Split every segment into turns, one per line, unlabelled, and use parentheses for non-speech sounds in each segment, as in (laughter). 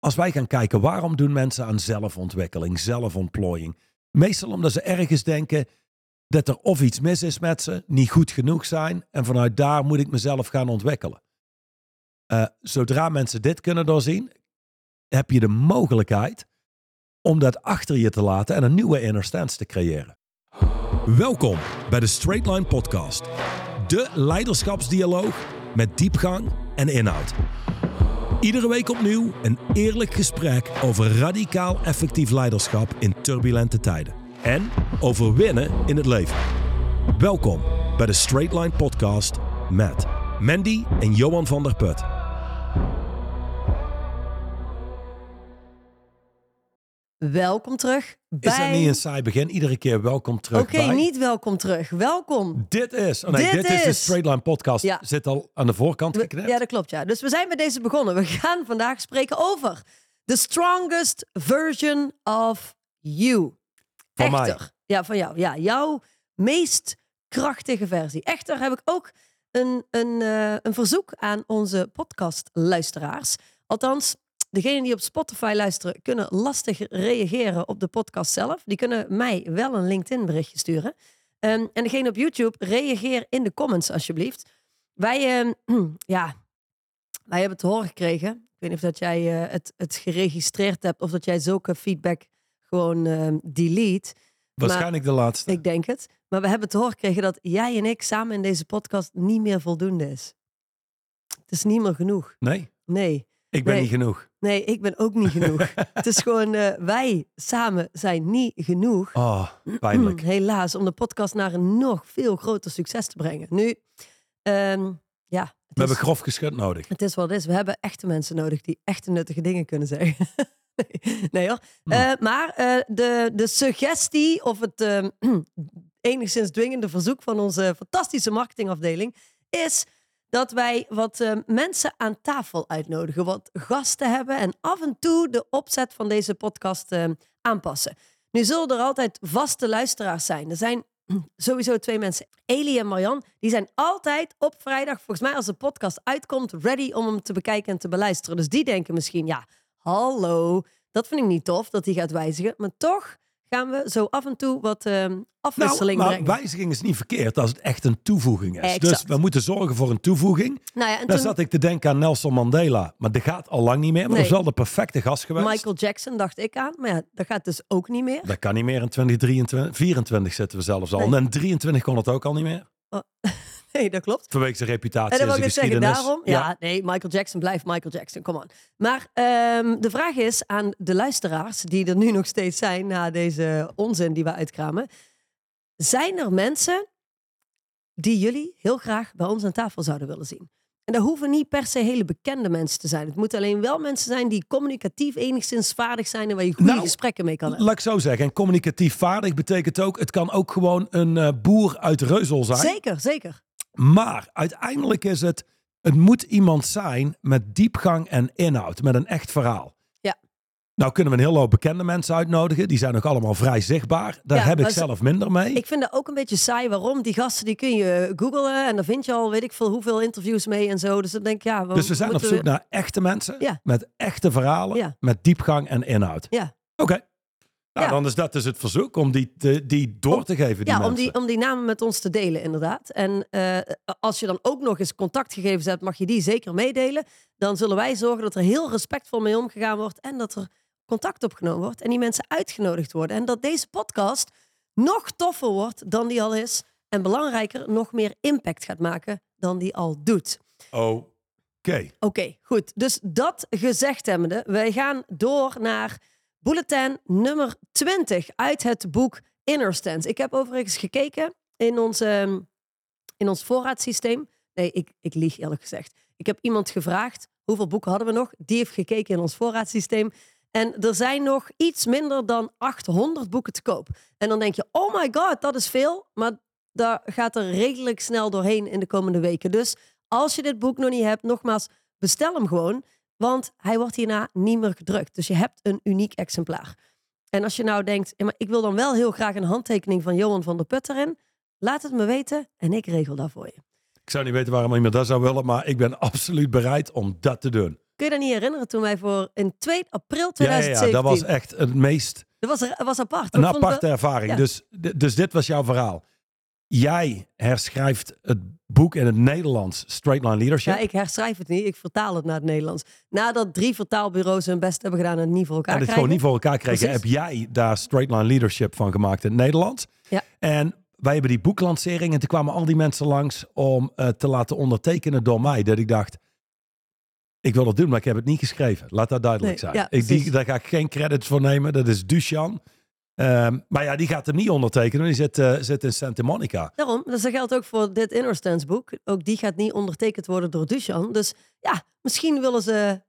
als wij gaan kijken waarom doen mensen aan zelfontwikkeling, zelfontplooiing. Meestal omdat ze ergens denken dat er of iets mis is met ze, niet goed genoeg zijn. En vanuit daar moet ik mezelf gaan ontwikkelen. Uh, zodra mensen dit kunnen doorzien, heb je de mogelijkheid om dat achter je te laten en een nieuwe inner stance te creëren. Welkom bij de Straight Line Podcast. De leiderschapsdialoog met diepgang en inhoud. Iedere week opnieuw een eerlijk gesprek over radicaal effectief leiderschap in turbulente tijden. En over winnen in het leven. Welkom bij de Straight Line Podcast met Mandy en Johan van der Put.
Welkom terug
bij... Is dat niet een saai begin? Iedere keer welkom terug
Oké, niet welkom terug. Welkom.
Dit is... Oh nee, dit, is... de Straight Line podcast. Ja. Zit al aan de voorkant geknipt.
Ja, dat klopt. Ja. Dus we zijn met deze begonnen. We gaan vandaag spreken over the strongest version of you.
Van Echter.
mij. Ja, van jou. Ja, jouw meest krachtige versie. Echter heb ik ook een, een, uh, een verzoek aan onze podcastluisteraars. Althans, Degenen die op Spotify luisteren kunnen lastig reageren op de podcast zelf. Die kunnen mij wel een LinkedIn berichtje sturen. Um, en degene op YouTube, reageer in de comments alsjeblieft. Wij, uh, (clears throat) ja, wij hebben te horen gekregen. Ik weet niet of dat jij uh, het, het geregistreerd hebt of dat jij zulke feedback gewoon uh, delete.
Waarschijnlijk de laatste.
Ik denk het. Maar we hebben te horen gekregen dat jij en ik samen in deze podcast niet meer voldoende is. Het is niet meer genoeg.
Nee?
Nee.
Ik ben niet genoeg.
Nee, ik ben ook niet genoeg. het is (laughs) gewoon, uh, wij samen zijn niet genoeg.
Oh, pijnlijk. (clears throat)
Helaas, om de podcast naar een nog veel groter succes te brengen. Nu, um, ja.
We hebben grof geschud nodig.
Het is wat het is. We hebben echte mensen nodig die echte nuttige dingen kunnen zeggen. (laughs) nee, nee hoor. Uh, maar uh, de, de suggestie of het ehm, (clears throat) enigszins dwingende verzoek van onze fantastische marketingafdeling is dat wij wat uh, mensen aan tafel uitnodigen, wat gasten hebben en af en toe de opzet van deze podcast uh, aanpassen. Nu zullen er altijd vaste luisteraars zijn. Er zijn (clears throat) sowieso twee mensen, Elie en Marjan, die zijn altijd op vrijdag, volgens mij als de podcast uitkomt, ready om hem te bekijken en te beluisteren. Dus die denken misschien, ja, hallo, dat vind ik niet tof dat hij gaat wijzigen. Maar toch gaan we zo af en toe wat uh, afwisseling
nou,
maar
brengen. wijziging is niet verkeerd als het echt een toevoeging is. Dus we moeten zorgen voor een toevoeging. Nou ja, en Daar zat ik te denken aan Nelson Mandela. Maar dat gaat al lang niet meer. Maar dat is wel de perfecte gast geweest.
Michael Jackson dacht ik aan. Maar ja, dat gaat dus ook niet meer.
Dat kan niet meer in 2023. 24 zitten we zelfs al. En 23 kon het ook al niet meer. Oh. (laughs)
Nee, dat klopt.
Vanwege zijn reputatie. En
dan wil
ik
zeggen, daarom. Ja. nee, Michael Jackson blijft Michael Jackson. Kom on. Maar um, de vraag is aan de luisteraars, die er nu nog steeds zijn na deze onzin die we uitkramen. Zijn er mensen die jullie heel graag bij ons aan tafel zouden willen zien? En dat hoeven niet per se hele bekende mensen te zijn. Het moeten alleen wel mensen zijn die communicatief enigszins vaardig zijn en waar je goede nou, gesprekken mee kan hebben.
Laat ik zo zeggen. En communicatief vaardig betekent ook, het kan ook gewoon een uh, boer uit Reuzel zijn.
Zeker, zeker.
Maar uiteindelijk is het, het moet iemand zijn met diepgang en inhoud, met een echt verhaal.
Ja.
Nou kunnen we een hele hoop bekende mensen uitnodigen. Die zijn ook allemaal vrij zichtbaar. Daar heb ik zelf minder mee.
Ik vind dat ook een beetje saai. Waarom? Die gasten die kun je googlen en dan vind je al weet ik veel hoeveel interviews mee en zo. Dus dan denk ik, ja...
We dus we zijn op zoek naar echte mensen ja. met echte verhalen, met diepgang en inhoud.
Ja.
Oké. Nou, ja. dan is dat dus het verzoek om die, te, die door te geven. Die
ja,
mensen.
om die, om die namen met ons te delen, inderdaad. En uh, als je dan ook nog eens contactgegevens hebt, mag je die zeker meedelen. Dan zullen wij zorgen dat er heel respectvol mee omgegaan wordt en dat er contact opgenomen wordt en die mensen uitgenodigd worden. En dat deze podcast nog toffer wordt dan die al is. En belangrijker, nog meer impact gaat maken dan die al doet.
Oké.
Oké, goed. Dus dat gezegd hebbende, wij gaan door naar Bulletin nummer 20 uit het boek Inner Stance. Ik heb overigens gekeken in ons, um, in ons voorraadsysteem. Nee, ik, ik lieg eerlijk gezegd. Ik heb iemand gevraagd, hoeveel boeken hadden we nog? Die heeft gekeken in ons voorraadsysteem. En er zijn nog iets minder dan 800 boeken te koop. En dan denk je, oh my god, dat is veel. Maar daar gaat er redelijk snel doorheen in de komende weken. Dus als je dit boek nog niet hebt, nogmaals, bestel hem gewoon. Want hij wordt hierna niet meer gedrukt. Dus je hebt een uniek exemplaar. En als je nou denkt, maar ik wil dan wel heel graag een handtekening van Johan van der Put erin. Laat het me weten en ik regel dat voor je.
Ik zou niet weten waarom iemand dat zou willen, maar ik ben absoluut bereid om dat te doen.
Kun je dat niet herinneren toen wij voor in 2 april
Ja, ja,
2017...
ja, dat was echt het meest
dat was, er- was apart.
een aparte ervaring.
ja.
Dus, dus dit was jouw verhaal. Jij herschrijft het boek in het Nederlands, Straight Line Leadership.
Ja, ik herschrijf het niet. Ik vertaal het naar het Nederlands. Nadat drie vertaalbureaus hun best hebben gedaan en het niet voor elkaar
en het
krijgen.
gewoon niet voor elkaar kregen,
Precies.
heb jij daar Straight Line Leadership van gemaakt in het Nederlands.
Ja.
En wij hebben die boeklancering en toen kwamen al die mensen langs om eh, te laten ondertekenen door mij. Dat ik dacht, ik wil dat doen, maar ik heb het niet geschreven. Laat dat duidelijk
Nee,
zijn.
ja,
ik, die, daar ga ik geen credits voor nemen. Dat is Dushan. Ehm, maar ja, die gaat hem niet ondertekenen. Die zit, eh, zit in Santa Monica.
Daarom, dus dat geldt ook voor dit Inner Stance boek. Ook die gaat niet ondertekend worden door Duchan. Dus ja, misschien willen ze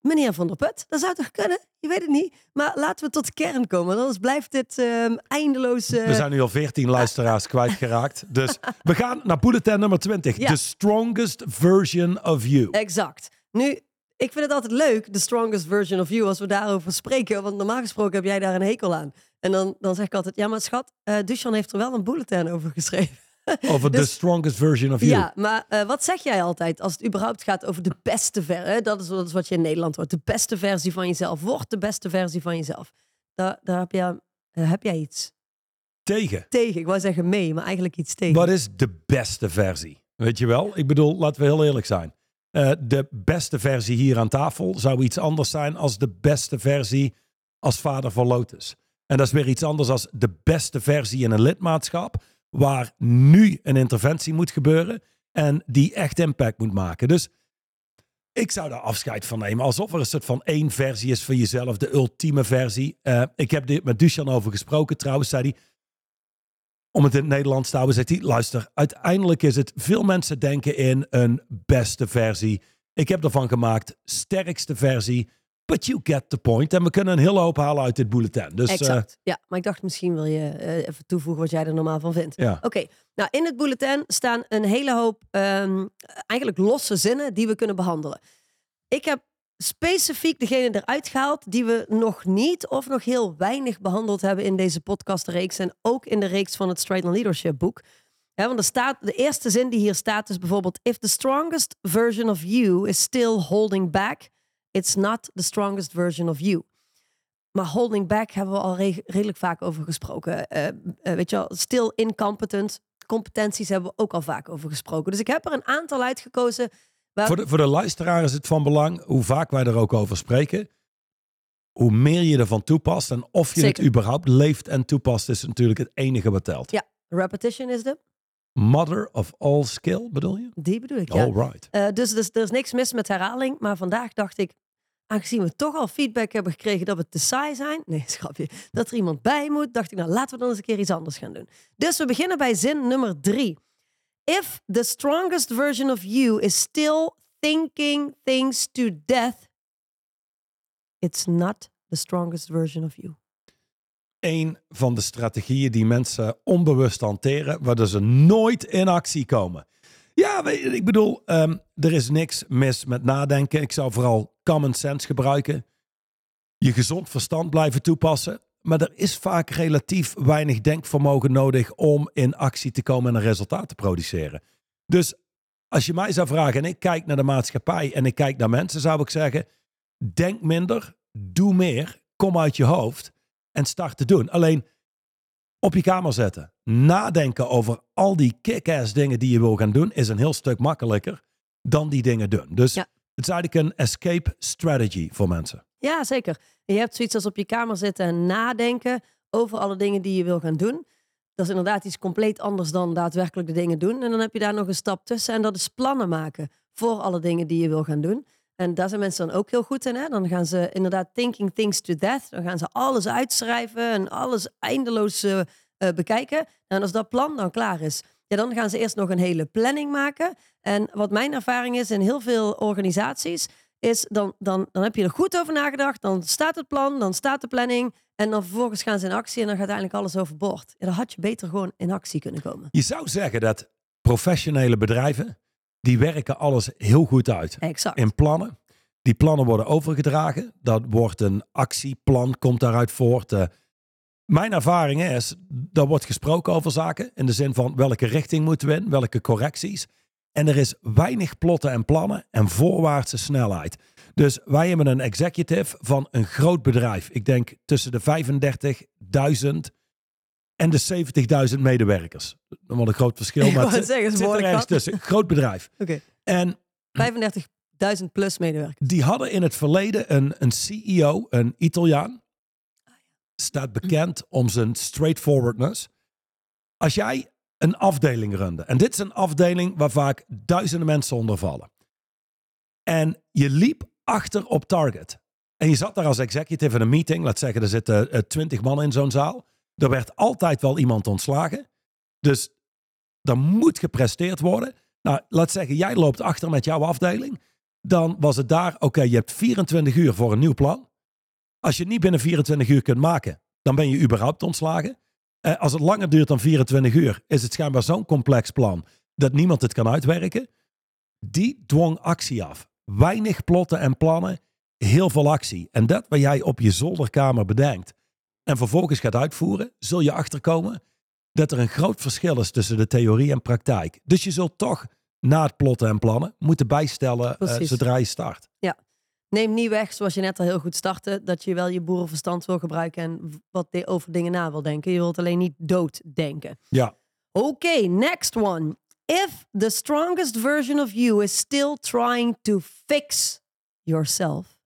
meneer Van der Put. Dat zou toch kunnen? Je weet het niet. Maar laten we tot de kern komen. Anders blijft dit ehm, eindeloos...
We zijn nu al 14 luisteraars kwijtgeraakt. Dus we gaan naar bulletin nummer 20.
Ja.
The strongest version of you.
Exact. Nu, ik vind het altijd leuk, the strongest version of you, als we daarover spreken. Want normaal gesproken heb jij daar een hekel aan. En dan, dan zeg ik altijd, ja maar schat, eh Duchan heeft er wel een bulletin over geschreven. (laughs)
Over the
Dus-
strongest version of you.
Ja, maar eh, wat zeg jij altijd als het überhaupt gaat over de beste versie? Dat is, dat is wat je in Nederland hoort. De beste versie van jezelf. Word de beste versie van jezelf. Daar, daar heb, je, eh, heb jij iets
Tegen.
tegen. Ik wou zeggen mee, maar eigenlijk iets tegen.
Wat is de beste versie? Weet je wel? Ik bedoel, laten we heel eerlijk zijn. Eh, de beste versie hier aan tafel zou iets anders zijn als de beste versie als vader van Lotus. En dat is weer iets anders als de beste versie in een lidmaatschap, waar nu een interventie moet gebeuren en die echt impact moet maken. Dus ik zou daar afscheid van nemen, alsof er een soort van één versie is van jezelf, de ultieme versie. Eh, ik heb dit met Dusan over gesproken trouwens, zei hij om het in het Nederlands te houden, zegt hij: luister, uiteindelijk is het, veel mensen denken in een beste versie. Ik heb ervan gemaakt, sterkste versie. But you get the point. En we kunnen een hele hoop halen uit dit bulletin. Dus eh,
Exact. ja, maar ik dacht misschien wil je eh, even toevoegen wat jij er normaal van vindt.
ja.
Oké, nou in het bulletin staan een hele hoop ehm, eigenlijk losse zinnen die we kunnen behandelen. Ik heb specifiek degene eruit gehaald die we nog niet of nog heel weinig behandeld hebben in deze podcastreeks en ook in de reeks van het Straight Leadership boek. Want er staat, de eerste zin die hier staat is bijvoorbeeld: If the strongest version of you is still holding back, it's not the strongest version of you. Maar holding back hebben we al re- redelijk vaak over gesproken. Eh, eh, weet je wel, still incompetent. Competenties hebben we ook al vaak over gesproken. Dus ik heb er een aantal uitgekozen. Waar...
Voor, de, voor de luisteraar is het van belang, hoe vaak wij er ook over spreken, hoe meer je ervan toepast en of je
Zeker.
het überhaupt leeft en toepast, is natuurlijk het enige wat telt.
Ja, repetition is de.
Mother of all skill, bedoel je?
Die bedoel ik, ja.
All right.
Eh, dus, dus er is niks mis met herhaling. Maar vandaag dacht ik, aangezien we toch al feedback hebben gekregen dat we te saai zijn. Nee, (laughs) schrapje. Dat er iemand bij moet. Dacht ik, nou laten we dan eens een keer iets anders gaan doen. Dus we beginnen bij zin nummer drie. If the strongest version of you is still thinking things to death, it's not the strongest version of you.
een van de strategieën die mensen onbewust hanteren, waardoor ze nooit in actie komen. Ja, ik bedoel, ehm, er is niks mis met nadenken. Ik zou vooral common sense gebruiken. Je gezond verstand blijven toepassen. Maar er is vaak relatief weinig denkvermogen nodig om in actie te komen en een resultaat te produceren. Dus als je mij zou vragen en ik kijk naar de maatschappij en ik kijk naar mensen, zou ik zeggen: denk minder, doe meer, kom uit je hoofd en start te doen. Alleen op je kamer zetten, nadenken over al die kick-ass dingen die je wil gaan doen, is een heel stuk makkelijker dan die dingen doen. Dus
Ja.
het is eigenlijk een escape strategy voor mensen.
Ja, zeker. Je hebt zoiets als op je kamer zitten en nadenken over alle dingen die je wil gaan doen. Dat is inderdaad iets compleet anders dan daadwerkelijk de dingen doen. En dan heb je daar nog een stap tussen en dat is plannen maken voor alle dingen die je wil gaan doen. En daar zijn mensen dan ook heel goed in. Hè? Dan gaan ze inderdaad thinking things to death. Dan gaan ze alles uitschrijven en alles eindeloos eh, eh, bekijken. En als dat plan dan klaar is, ja, dan gaan ze eerst nog een hele planning maken. En wat mijn ervaring is in heel veel organisaties, is dan, dan, dan heb je er goed over nagedacht. Dan staat het plan, dan staat de planning. En dan vervolgens gaan ze in actie en dan gaat uiteindelijk alles overboord. Ja, dan had je beter gewoon in actie kunnen komen.
Je zou zeggen dat professionele bedrijven, die werken alles heel goed uit.
Exact.
in plannen. Die plannen worden overgedragen. Dat wordt een actieplan, komt daaruit voort. Eh, mijn ervaring is, er wordt gesproken over zaken. In de zin van welke richting moeten we in, welke correcties. En er is weinig plotten en plannen en voorwaartse snelheid. Dus wij hebben een executive van een groot bedrijf. Ik denk tussen de 35.000 en de 70.000 medewerkers. Nog wel een groot verschil,
Ik
maar het
het zeggen,
zit
is
er ergens tussen. Groot bedrijf.
Oké.
En
35.000 plus medewerkers.
die hadden in het verleden een, een CEO, een Italiaan. Staat bekend om zijn straightforwardness. Als jij een afdeling runde, en dit is een afdeling waar vaak duizenden mensen onder vallen. En je liep achter op target. En je zat daar als executive in een meeting. Laat zeggen, er zitten twintig man in zo'n zaal. Er werd altijd wel iemand ontslagen. Dus er moet gepresteerd worden. Nou, laat zeggen, jij loopt achter met jouw afdeling. Dan was het daar, oké, je hebt 24 uur voor een nieuw plan. Als je het niet binnen 24 uur kunt maken, dan ben je überhaupt ontslagen. Eh, als het langer duurt dan 24 uur, is het schijnbaar zo'n complex plan dat niemand het kan uitwerken. Die dwong actie af. Weinig plotten en plannen, heel veel actie. En dat wat jij op je zolderkamer bedenkt en vervolgens gaat uitvoeren, zul je achterkomen dat er een groot verschil is tussen de theorie en praktijk. Dus je zult toch na het plotten en plannen moeten bijstellen eh, zodra je start.
Neem niet weg, zoals je net al heel goed startte, dat je wel je boerenverstand wil gebruiken en wat over dingen na wil denken. Je wilt alleen niet dood denken.
Ja,
Oké, next one. If the strongest version of you is still trying to fix yourself,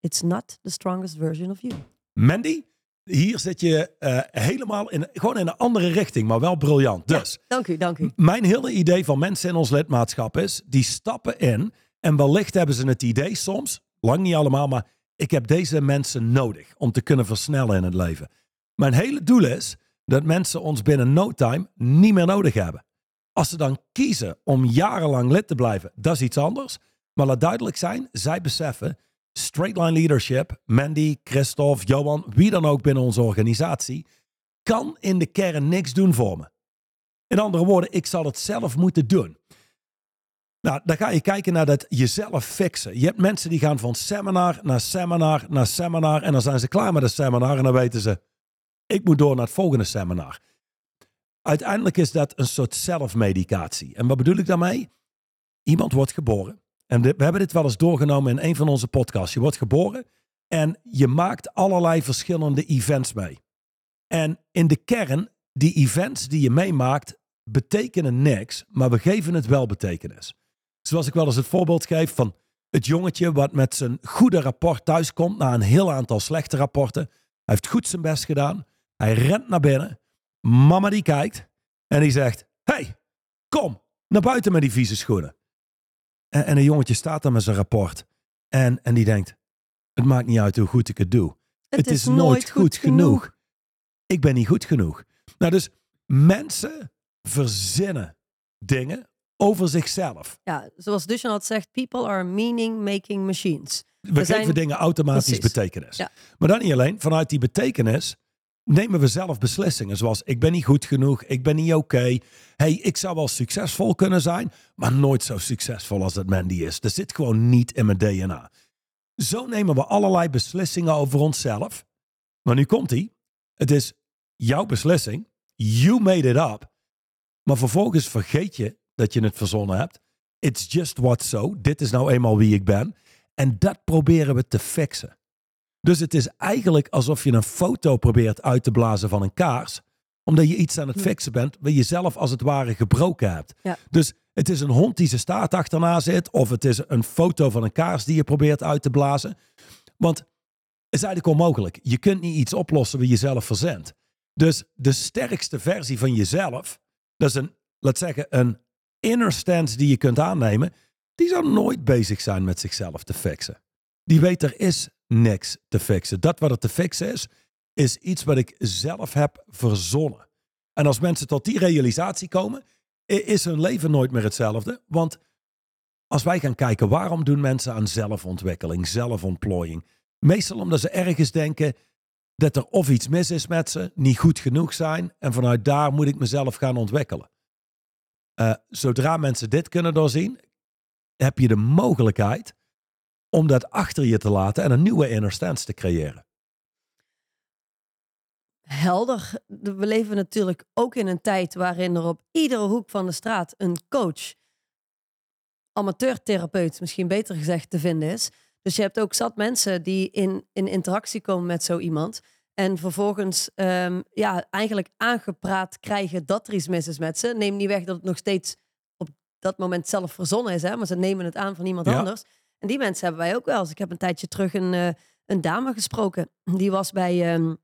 it's not the strongest version of you.
Mandy, hier zit je eh, helemaal in, gewoon in een andere richting, maar wel briljant. Dus,
Dank u, dank u.
mijn hele idee van mensen in ons lidmaatschap is, die stappen in en wellicht hebben ze het idee soms, lang niet allemaal, maar ik heb deze mensen nodig om te kunnen versnellen in het leven. Mijn hele doel is dat mensen ons binnen no time niet meer nodig hebben. Als ze dan kiezen om jarenlang lid te blijven, dat is iets anders. Maar laat duidelijk zijn, zij beseffen, straight line leadership, Mandy, Christophe, Johan, wie dan ook binnen onze organisatie, kan in de kern niks doen voor me. In andere woorden, ik zal het zelf moeten doen. Nou, dan ga je kijken naar dat jezelf fixen. Je hebt mensen die gaan van seminar naar seminar naar seminar. En dan zijn ze klaar met een seminar en dan weten ze, ik moet door naar het volgende seminar. Uiteindelijk is dat een soort zelfmedicatie. En wat bedoel ik daarmee? Iemand wordt geboren. En we hebben dit wel eens doorgenomen in een van onze podcasts. Je wordt geboren en je maakt allerlei verschillende events mee. En in de kern, die events die je meemaakt, betekenen niks, maar we geven het wel betekenis. Zoals ik wel eens het voorbeeld geef van het jongetje wat met zijn goede rapport thuiskomt na een heel aantal slechte rapporten. Hij heeft goed zijn best gedaan. Hij rent naar binnen. Mama die kijkt en die zegt: hey, kom naar buiten met die vieze schoenen. En, en een jongetje staat daar met zijn rapport en, en die denkt: het maakt niet uit hoe goed ik het doe. Het, is, nooit goed genoeg. Ik ben niet goed genoeg. Nou, dus mensen verzinnen dingen over zichzelf.
Ja, zoals Dushan had zegt, people are meaning-making machines.
We,
We
geven
zijn-
dingen automatisch
Precies.
betekenis.
Ja.
Maar dan niet alleen, vanuit die betekenis nemen we zelf beslissingen. Zoals ik ben niet goed genoeg, ik ben niet oké. hey, ik zou wel succesvol kunnen zijn, maar nooit zo succesvol als dat Mandy is. Dat zit gewoon niet in mijn DNA. Zo nemen we allerlei beslissingen over onszelf. Maar nu komt hij. Het is jouw beslissing. You made it up. Maar vervolgens vergeet je dat je het verzonnen hebt. It's just what so. Dit is nou eenmaal wie ik ben. En dat proberen we te fixen. Dus het is eigenlijk alsof je een foto probeert uit te blazen van een kaars. Omdat je iets aan het
Hm.
fixen bent waar je zelf als het ware gebroken hebt.
Ja.
Dus het is een hond die zijn staart achterna zit. Of het is een foto van een kaars die je probeert uit te blazen. Want het is eigenlijk onmogelijk. Je kunt niet iets oplossen wat je zelf verzint. Dus de sterkste versie van jezelf, dat is een, laat zeggen, een inner stance die je kunt aannemen. Die zou nooit bezig zijn met zichzelf te fixen. Die weet er is niks te fixen. Dat wat er te fixen is, is iets wat ik zelf heb verzonnen. En als mensen tot die realisatie komen, is hun leven nooit meer hetzelfde. Want als wij gaan kijken, waarom doen mensen aan zelfontwikkeling, zelfontplooiing? Meestal omdat ze ergens denken dat er of iets mis is met ze, niet goed genoeg zijn. En vanuit daar moet ik mezelf gaan ontwikkelen. Eh, zodra mensen dit kunnen doorzien, heb je de mogelijkheid om dat achter je te laten en een nieuwe inner stance te creëren.
Helder. De- We leven natuurlijk ook in een tijd waarin er op iedere hoek van de straat een coach amateurtherapeut, misschien beter gezegd, te vinden is. Dus je hebt ook zat mensen die in, in interactie komen met zo iemand. En vervolgens ehm, ja, eigenlijk aangepraat krijgen dat er iets mis is met ze. Neem niet weg dat het nog steeds op dat moment zelf verzonnen is. Hè? Maar ze nemen het aan van iemand
Ja.
anders. En die mensen hebben wij ook wel eens. Ik heb een tijdje terug een, eh, een dame gesproken. Die was bij, ehm,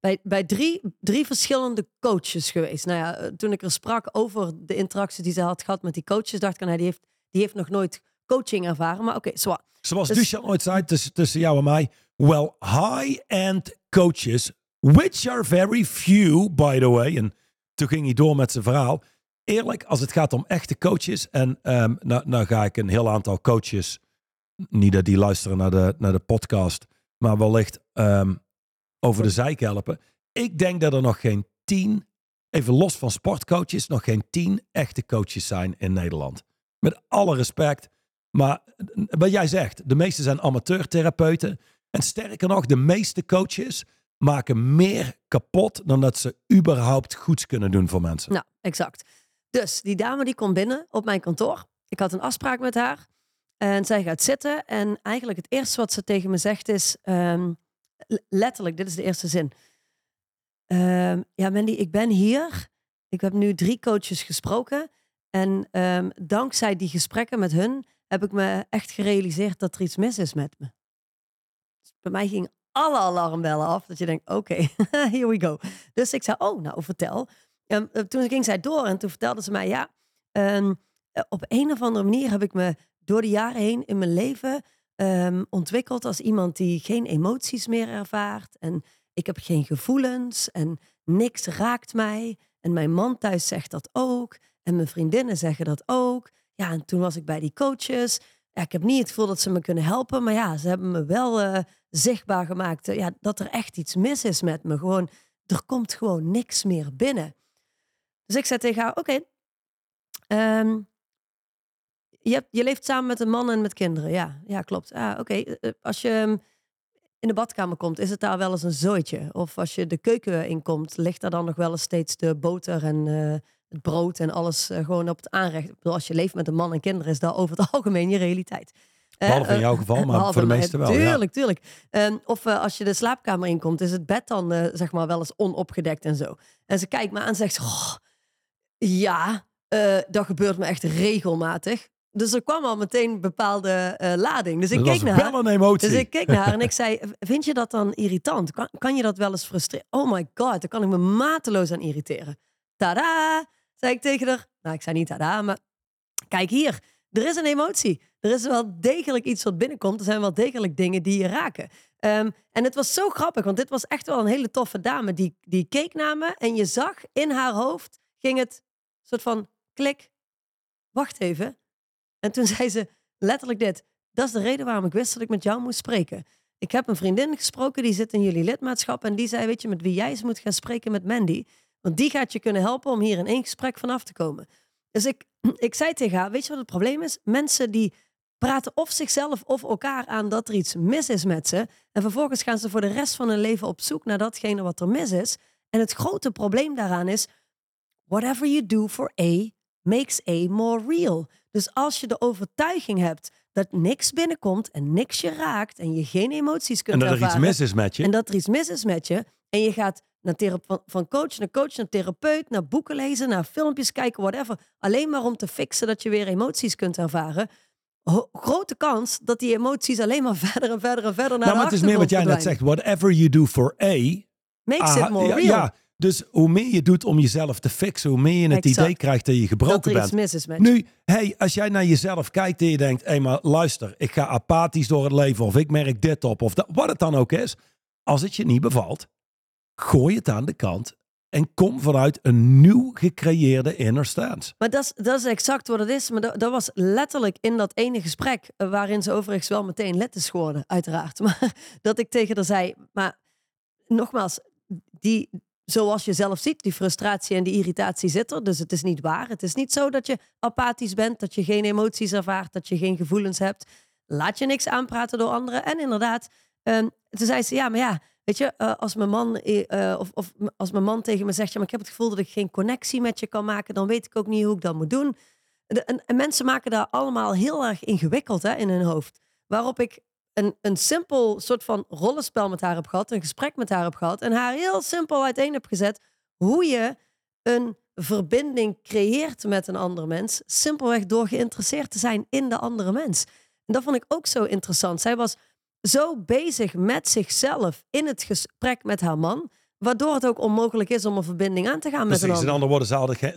bij, bij drie, drie verschillende coaches geweest. Nou ja, eh, toen ik er sprak over de interactie die ze had gehad met die coaches, dacht ik, nou, die, heeft, die heeft nog nooit coaching ervaren. Maar oké, zwaar.
Zoals
Dus-
Duchan ooit zei tussen, tussen jou en mij. Well, high-end coaches, which are very few, by the way. En toen ging hij door met zijn verhaal. Eerlijk, als het gaat om echte coaches. En ehm nou, nou ga ik een heel aantal coaches. Niet dat die luisteren naar de, naar de podcast. Maar wellicht ehm, over de zijk helpen. Ik denk dat er nog geen tien, even los van sportcoaches, nog geen tien echte coaches zijn in Nederland. Met alle respect. Maar wat jij zegt, de meeste zijn amateurtherapeuten. En sterker nog, de meeste coaches maken meer kapot dan dat ze überhaupt goeds kunnen doen voor mensen.
Nou, exact. Dus die dame die komt binnen op mijn kantoor. Ik had een afspraak met haar. En zij gaat zitten. En eigenlijk het eerste wat ze tegen me zegt is... ehm, letterlijk, dit is de eerste zin. Ehm, ja, Mandy, ik ben hier. Ik heb nu drie coaches gesproken. En ehm, dankzij die gesprekken met hun... heb ik me echt gerealiseerd dat er iets mis is met me. Bij mij gingen alle alarmbellen af. Dat je denkt, oké, (laughs) here we go. Dus ik zei, oh, nou, vertel. En, eh, toen ging zij door en toen vertelde ze mij, ja, ehm, eh, op een of andere manier heb ik me door de jaren heen in mijn leven ehm, ontwikkeld als iemand die geen emoties meer ervaart. En ik heb geen gevoelens en niks raakt mij. En mijn man thuis zegt dat ook. En mijn vriendinnen zeggen dat ook. Ja, en toen was ik bij die coaches. Ik heb niet het gevoel dat ze me kunnen helpen. Maar ja, ze hebben me wel eh, zichtbaar gemaakt eh, ja, dat er echt iets mis is met me. Gewoon, er komt gewoon niks meer binnen. Dus ik zei tegen haar, oké, ehm, je, je leeft samen met een man en met kinderen. Ja, ja klopt. Ah, oké, eh, als je ehm, in de badkamer komt, is het daar wel eens een zooitje? Of als je de keuken inkomt, ligt daar dan nog wel eens steeds de boter en het brood en alles eh, gewoon op het aanrecht? Ik bedoel, als je leeft met een man en kinderen, is dat over het (laughs) algemeen je realiteit. Eh,
Behalve in
eh,
jouw geval, maar voor de
mij,
meesten wel. ja.
Tuurlijk, tuurlijk. Ehm, of als je de slaapkamer inkomt, is het bed dan zeg maar wel eens onopgedekt en zo. En ze kijkt me aan en zegt, "Goh, ja, dat gebeurt me echt regelmatig. Dus er kwam al meteen een bepaalde eh, lading. Dus ik
Dat
keek naar haar.
een emotie.
Dus ik keek naar haar en ik (laughs) zei, vind je dat dan irritant? Kan, kan je dat wel eens frustreren? Oh my god, daar kan ik me mateloos aan irriteren. Tada, zei ik tegen haar. Nou, ik zei niet tada, maar kijk hier. Er is een emotie. Er is wel degelijk iets wat binnenkomt. Er zijn wel degelijk dingen die je raken. Ehm, en het was zo grappig, want dit was echt wel een hele toffe dame. Die, die keek naar me en je zag in haar hoofd ging het soort van klik. Wacht even. En toen (laughs) zei ze letterlijk dit. Dat is de reden waarom ik wist dat ik met jou moest spreken. Ik heb een vriendin gesproken, die zit in jullie lidmaatschap. En die zei, weet je, met wie jij eens moet gaan spreken met Mandy. Want die gaat je kunnen helpen om hier in één gesprek vanaf te komen. Dus ik, (clears throat) ik zei tegen haar, weet je wat het probleem is? Mensen die praten of zichzelf of elkaar aan dat er iets mis is met ze. En vervolgens gaan ze voor de rest van hun leven op zoek naar datgene wat er mis is. En het grote probleem daaraan is, whatever you do for A makes A more real. Dus als je de overtuiging hebt dat niks binnenkomt en niks je raakt en je geen emoties kunt
en dat er iets
ervaren,
mis is met je.
en dat er iets mis is met je. En je gaat naar van, coach naar coach, naar therapeut, naar boeken lezen, naar filmpjes kijken, whatever. Alleen maar om te fixen dat je weer emoties kunt ervaren. Ho- grote kans dat die emoties alleen maar (laughs) verder en verder en verder naar
nou, maar het is meer wat jij net zegt. Whatever you do for A.
Makes
aha,
it more
ja,
real.
ja, dus hoe meer je doet om jezelf te fixen, hoe meer je het
Exact.
idee krijgt dat je
dat
gebroken
er
bent.
iets mis is met je.
Nu, hey, als jij naar jezelf kijkt en je denkt, hé, maar luister, ik ga apathisch door het leven of ik merk dit op of dat, wat het dan ook is. Als het je niet bevalt, gooi het aan de kant en kom vanuit een nieuw gecreëerde inner stance.
Maar dat is, dat is exact wat het is. Maar dat, dat was letterlijk in dat ene gesprek, eh, waarin ze overigens wel meteen is geworden, uiteraard. (laughs) Maar dat ik tegen haar zei, maar nogmaals, die, zoals je zelf ziet, die frustratie en die irritatie zit er. Dus het is niet waar. Het is niet zo dat je apathisch bent, dat je geen emoties ervaart, dat je geen gevoelens hebt. Laat je niks aanpraten door anderen. En inderdaad, ehm, toen zei ze, ja, maar ja, weet je, eh, als mijn man eh, eh, of, of als mijn man tegen me zegt, ja, maar ik heb het gevoel dat ik geen connectie met je kan maken, dan weet ik ook niet hoe ik dat moet doen. En mensen maken daar allemaal heel erg ingewikkeld hè, in hun hoofd. Waarop ik een, een simpel soort van rollenspel met haar heb gehad, een gesprek met haar heb gehad. En haar heel simpel uiteen heb gezet hoe je een verbinding creëert met een andere mens. Simpelweg door geïnteresseerd te zijn in de andere mens. En dat vond ik ook zo interessant. Zij was zo bezig met zichzelf in het gesprek met haar man. Waardoor het ook onmogelijk is om een verbinding aan te gaan met
Precies,
een
in
ander.
andere woorden,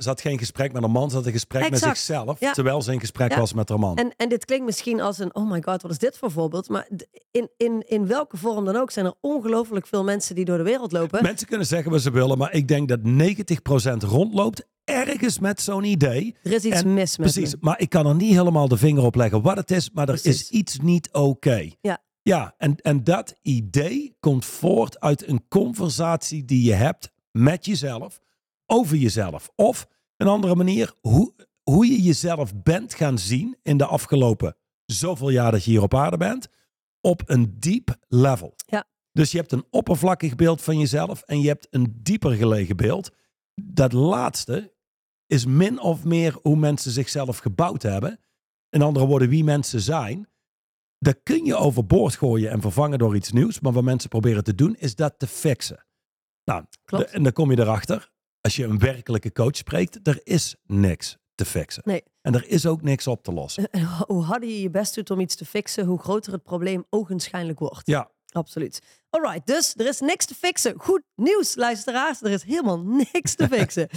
ze, had geen gesprek met een man, ze had een gesprek met zichzelf,
Ja.
terwijl ze in gesprek
Ja.
was met haar man.
En, en dit klinkt misschien als een, oh my god, wat is dit voor voorbeeld? Maar in, in, in welke vorm dan ook zijn er ongelooflijk veel mensen die door de wereld lopen.
Mensen kunnen zeggen wat ze willen, maar ik denk dat 90% rondloopt ergens met zo'n idee.
er is iets
En-
mis met
Precies,
me.
maar ik kan er niet helemaal de vinger op leggen wat het is, maar er
Precies.
is iets niet oké.
Ja.
Ja, en, en dat idee komt voort uit een conversatie die je hebt met jezelf, over jezelf. Of een andere manier, hoe, hoe je jezelf bent gaan zien in de afgelopen zoveel jaar dat je hier op aarde bent, op een diep level.
Ja.
Dus je hebt een oppervlakkig beeld van jezelf en je hebt een dieper gelegen beeld. Dat laatste is min of meer hoe mensen zichzelf gebouwd hebben. In andere woorden, wie mensen zijn. Dat kun je overboord gooien en vervangen door iets nieuws. Maar wat mensen proberen te doen, is dat te fixen. Nou, de- en dan kom je erachter. Als je een werkelijke coach spreekt, er is niks te fixen.
Nee.
En er is ook niks op te lossen.
En hoe harder je je best doet om iets te fixen, hoe groter het probleem ogenschijnlijk wordt.
Ja,
Absoluut. Alright, dus er is niks te fixen. Goed nieuws, luisteraars. Er is helemaal (laughs) niks te fixen.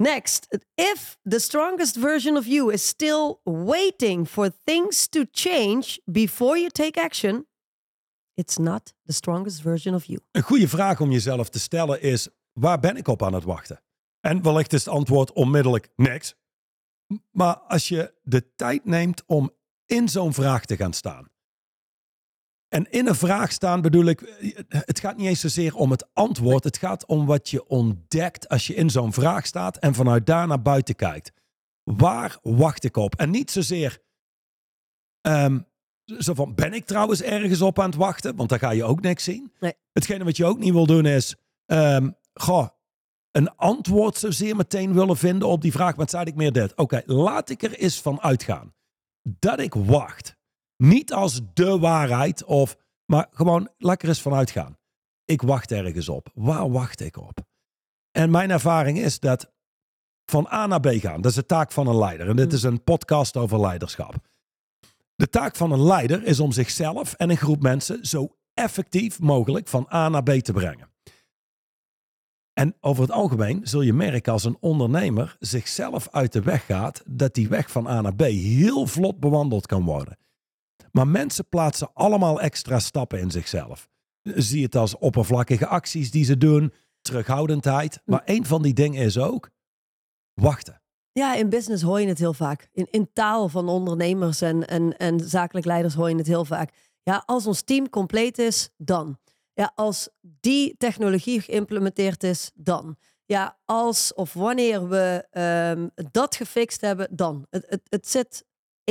Next, if the strongest version of you is still waiting for things to change before you take action, it's not the strongest version of you.
Een goede vraag om jezelf te stellen is: waar ben ik op aan het wachten? En wellicht is het antwoord onmiddellijk niks. Maar als je de tijd neemt om in zo'n vraag te gaan staan. En in een vraag staan bedoel ik, het gaat niet eens zozeer om het antwoord. Het gaat om wat je ontdekt als je in zo'n vraag staat en vanuit daar naar buiten kijkt. Waar wacht ik op? En niet zozeer ehm, zo van, ben ik trouwens ergens op aan het wachten? Want dan ga je ook niks zien.
Nee.
Hetgene wat je ook niet wil doen is, ehm, goh, een antwoord zozeer meteen willen vinden op die vraag. Wat zei ik meer dit? Oké, laat ik er eens van uitgaan. Dat ik wacht. Niet als de waarheid, of, maar gewoon lekker eens van uitgaan. Ik wacht ergens op. Waar wacht ik op? En mijn ervaring is dat van A naar B gaan, dat is de taak van een leider. En dit
Hmm.
is een podcast over leiderschap. De taak van een leider is om zichzelf en een groep mensen zo effectief mogelijk van A naar B te brengen. En over het algemeen zul je merken als een ondernemer zichzelf uit de weg gaat, dat die weg van A naar B heel vlot bewandeld kan worden. Maar mensen plaatsen allemaal extra stappen in zichzelf. Zie het als oppervlakkige acties die ze doen, terughoudendheid. Maar een van die dingen is ook wachten.
Ja, in business hoor je het heel vaak. In, in taal van ondernemers en, en, en zakelijk leiders hoor je het heel vaak. Ja, als ons team compleet is, dan. Ja, als die technologie geïmplementeerd is, dan. Ja, als of wanneer we ehm, dat gefixt hebben, dan. Het, het, het zit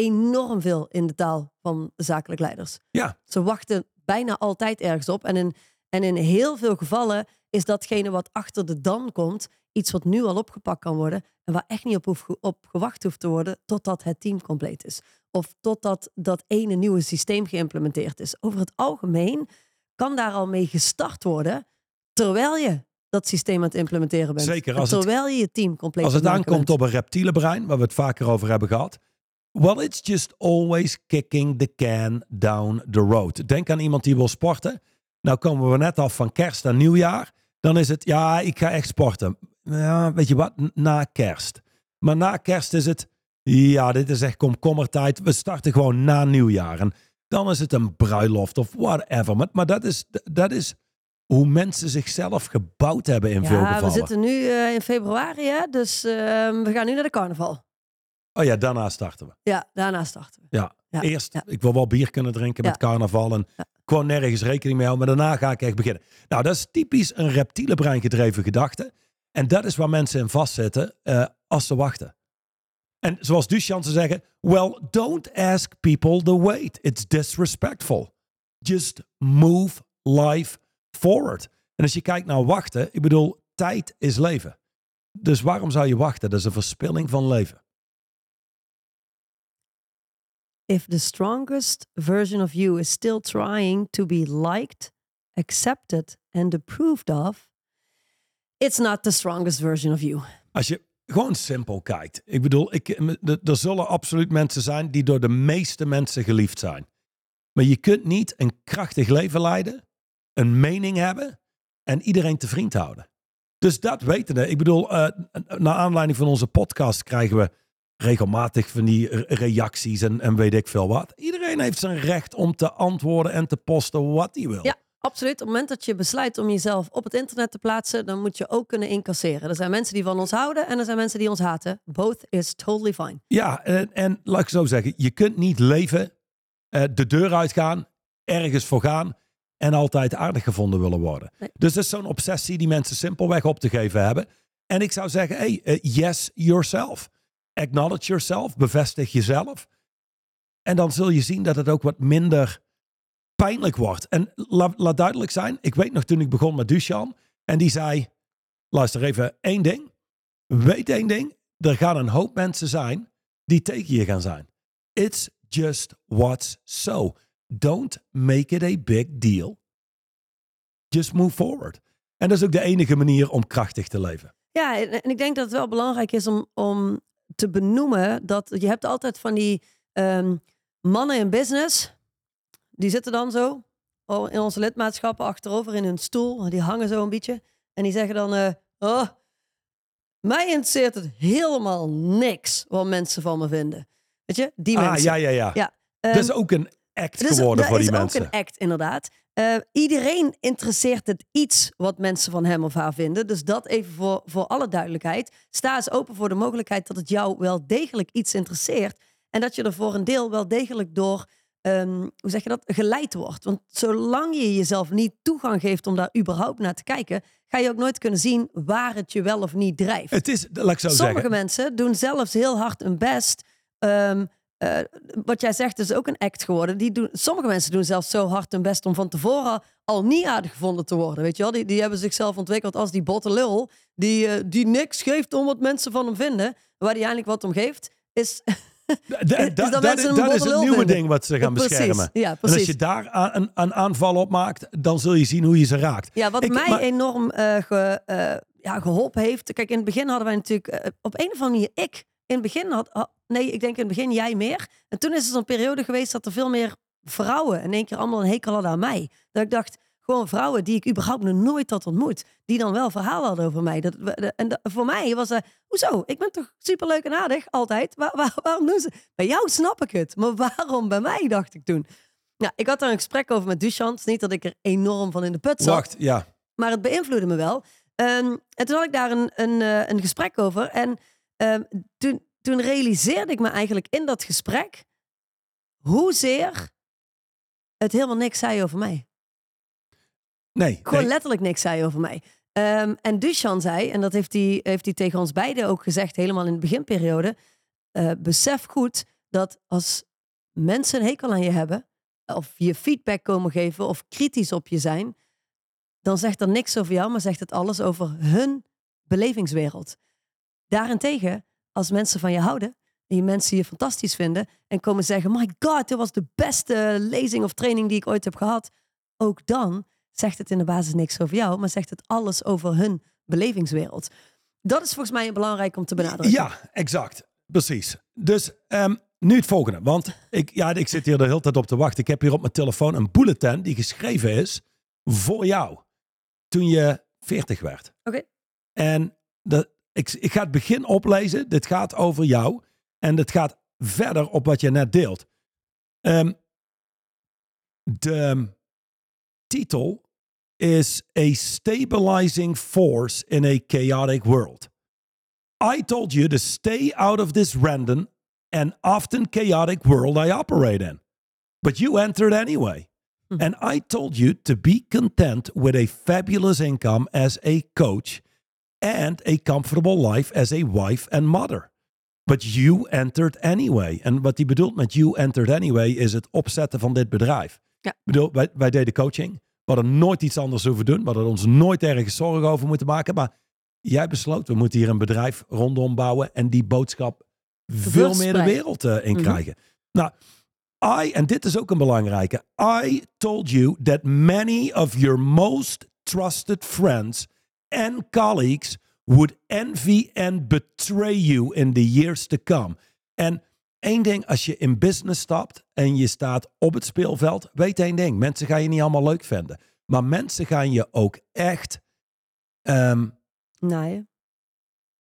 enorm veel in de taal van zakelijk leiders.
Ja,
Ze wachten bijna altijd ergens op. En in, en in heel veel gevallen is datgene wat achter de dan komt, iets wat nu al opgepakt kan worden. En waar echt niet op, op gewacht hoeft te worden totdat het team compleet is. Of totdat dat ene nieuwe systeem geïmplementeerd is. Over het algemeen kan daar al mee gestart worden terwijl je dat systeem aan het implementeren bent.
Zeker,
En
als het-
terwijl je je team compleet
als het aankomt
bent.
op een reptiele brein, waar we het vaker over hebben gehad. Well, it's just always kicking the can down the road. Denk aan iemand die wil sporten. Nou komen we net af van kerst en nieuwjaar. Dan is het, ja, ik ga echt sporten. Ja, weet je wat, na kerst. Maar na kerst is het, ja, dit is echt komkommertijd. We starten gewoon na nieuwjaar. En dan is het een bruiloft of whatever. Maar, maar dat, is, dat is hoe mensen zichzelf gebouwd hebben in veel
Ja,
gevallen.
we zitten nu eh, in februari, hè? dus ehm, we gaan nu naar de carnaval.
Oh ja, daarna starten we.
Ja, daarna starten we.
Ja,
Ja,
eerst,
ja.
ik wil wel bier kunnen drinken met carnaval en gewoon nergens rekening mee houden, maar daarna ga ik echt beginnen. Nou, dat is typisch een reptiele brein gedreven gedachte. En dat is waar mensen in vastzitten eh, als ze wachten. En zoals Duchamp zou zeggen, well, don't ask people to wait. It's disrespectful. Just move life forward. En als je kijkt naar wachten, ik bedoel, tijd is leven. Dus waarom zou je wachten? Dat is een verspilling van leven.
If the strongest version of you is still trying to be liked, accepted and approved of, it's not the strongest version of you.
Als je gewoon simpel kijkt. Ik bedoel, ik, er zullen absoluut mensen zijn die door de meeste mensen geliefd zijn. Maar je kunt niet een krachtig leven leiden, een mening hebben en iedereen te vriend houden. Dus dat weten we. Ik bedoel, uh, naar aanleiding van onze podcast krijgen we regelmatig van die reacties en, en weet ik veel wat. Iedereen heeft zijn recht om te antwoorden en te posten wat hij wil.
Ja, absoluut. Op het moment dat je besluit om jezelf op het internet te plaatsen, dan moet je ook kunnen incasseren. Er zijn mensen die van ons houden en er zijn mensen die ons haten. Both is totally fine.
Ja, en, en laat ik zo zeggen, je kunt niet leven, uh, de deur uitgaan, ergens voor gaan en altijd aardig gevonden willen worden. Dus dat is zo'n obsessie die mensen simpelweg op te geven hebben. En ik zou zeggen, hey, uh, yes yourself. Acknowledge yourself, bevestig jezelf. En dan zul je zien dat het ook wat minder pijnlijk wordt. En laat, laat duidelijk zijn, ik weet nog toen ik begon met Duchan en die zei, luister even, één ding. Weet één ding, er gaan een hoop mensen zijn die tegen je gaan zijn. It's just what's so. Don't make it a big deal. Just move forward. En dat is ook de enige manier om krachtig te leven.
Ja, en ik denk dat het wel belangrijk is om, om te benoemen dat je hebt altijd van die um, mannen in business, die zitten dan zo in onze lidmaatschappen achterover in hun stoel, die hangen zo een beetje en die zeggen dan, uh, oh, mij interesseert het helemaal niks wat mensen van me vinden. Weet je, die
ah,
mensen.
Ja, ja, ja. ja um, dat is ook een act geworden voor die mensen.
Dat is ook een act, inderdaad. Uh, iedereen interesseert het iets wat mensen van hem of haar vinden. Dus dat even voor, voor alle duidelijkheid. Sta eens open voor de mogelijkheid dat het jou wel degelijk iets interesseert. En dat je er voor een deel wel degelijk door, um, hoe zeg je dat, geleid wordt. Want zolang je jezelf niet toegang geeft om daar überhaupt naar te kijken, ga je ook nooit kunnen zien waar het je wel of niet drijft.
Het is, laat ik zo
Sommige
zeggen.
mensen doen zelfs heel hard hun best. Um, uh, wat jij zegt is ook een act geworden. Die doen, sommige mensen doen zelfs zo hard hun best om van tevoren al niet aardig gevonden te worden. Weet je wel? Die, die hebben zichzelf ontwikkeld als die botte lul. Die, uh, die niks geeft om wat mensen van hem vinden. Waar hij eigenlijk wat om geeft, is... (laughs)
is dat, dat, is, dat is het nieuwe
vinden.
ding wat ze gaan
precies,
beschermen.
Ja.
En als je daar aan, een, een aanval op maakt, dan zul je zien hoe je ze raakt.
Ja, wat
Ik-
mij
maar-
enorm eh, ge, eh, ja, geholpen heeft. Kijk, in het begin hadden wij natuurlijk eh, op een of andere manier ik. In het begin had, ha- nee, ik denk in het begin jij meer. En toen is er zo'n periode geweest dat er veel meer vrouwen in één keer allemaal een hekel hadden aan mij. Dat ik dacht, gewoon vrouwen die ik überhaupt nog nooit had ontmoet, die dan wel verhaal hadden over mij. Dat, de- en de- voor mij was het, hoezo? Ik ben toch superleuk en aardig, altijd. Waar, waar- waarom doen ze? Bij jou snap ik het, maar waarom bij mij, dacht ik toen. Ja, ik had daar een gesprek over met Duchamp. Niet dat ik er enorm van in de put zat
Wacht, ja.
maar het beïnvloedde me wel. Ehm, en toen had ik daar een, een, eh, een gesprek over. En ehm, toen, toen realiseerde ik me eigenlijk in dat gesprek hoezeer het helemaal niks zei over mij.
Nee.
Gewoon
nee.
letterlijk niks zei over mij. Ehm, en Duchan zei, en dat heeft hij, heeft hij tegen ons beiden ook gezegd, helemaal in de beginperiode. eh, besef goed dat als mensen een hekel aan je hebben, of je feedback komen geven, of kritisch op je zijn, dan zegt dat niks over jou, maar zegt het alles over hun belevingswereld. Daarentegen, als mensen van je houden, en je mensen je fantastisch vinden, en komen zeggen, my god, dit was de beste lezing of training die ik ooit heb gehad, ook dan zegt het in de basis niks over jou, maar zegt het alles over hun belevingswereld. Dat is volgens mij belangrijk om te benadrukken.
Ja, exact. Precies. Dus ehm, nu het volgende. Want ik, ja, ik zit hier de hele tijd op te wachten. Ik heb hier op mijn telefoon een bulletin die geschreven is voor jou. Toen je 40 werd.
Oké.
En de, ik, ik ga het begin oplezen. Dit gaat over jou. En het gaat verder op wat je net deelt. Ehm, de titel is A Stabilizing Force in a Chaotic World. I told you to stay out of this random and often chaotic world I operate in. But you entered anyway.
Hmm.
And I told you to be content with a fabulous income as a coach and a comfortable life as a wife and mother. But you entered anyway. En wat hij bedoelt met you entered anyway is het opzetten van dit bedrijf.
Ja.
Ik bedoel, wij, wij deden coaching. We hadden nooit iets anders hoeven doen. We hadden ons nooit ergens zorgen over moeten maken. Maar jij besloot, we moeten hier een bedrijf rondom bouwen en die boodschap veel meer de wereld eh, in
Mhm.
krijgen. Nou, I, en dit is ook een belangrijke, I told you that many of your most trusted friends and colleagues would envy and betray you in the years to come. En één ding, als je in business stapt en je staat op het speelveld, weet één ding, mensen gaan je niet allemaal leuk vinden. Maar mensen gaan je ook echt, ehm,
Nee.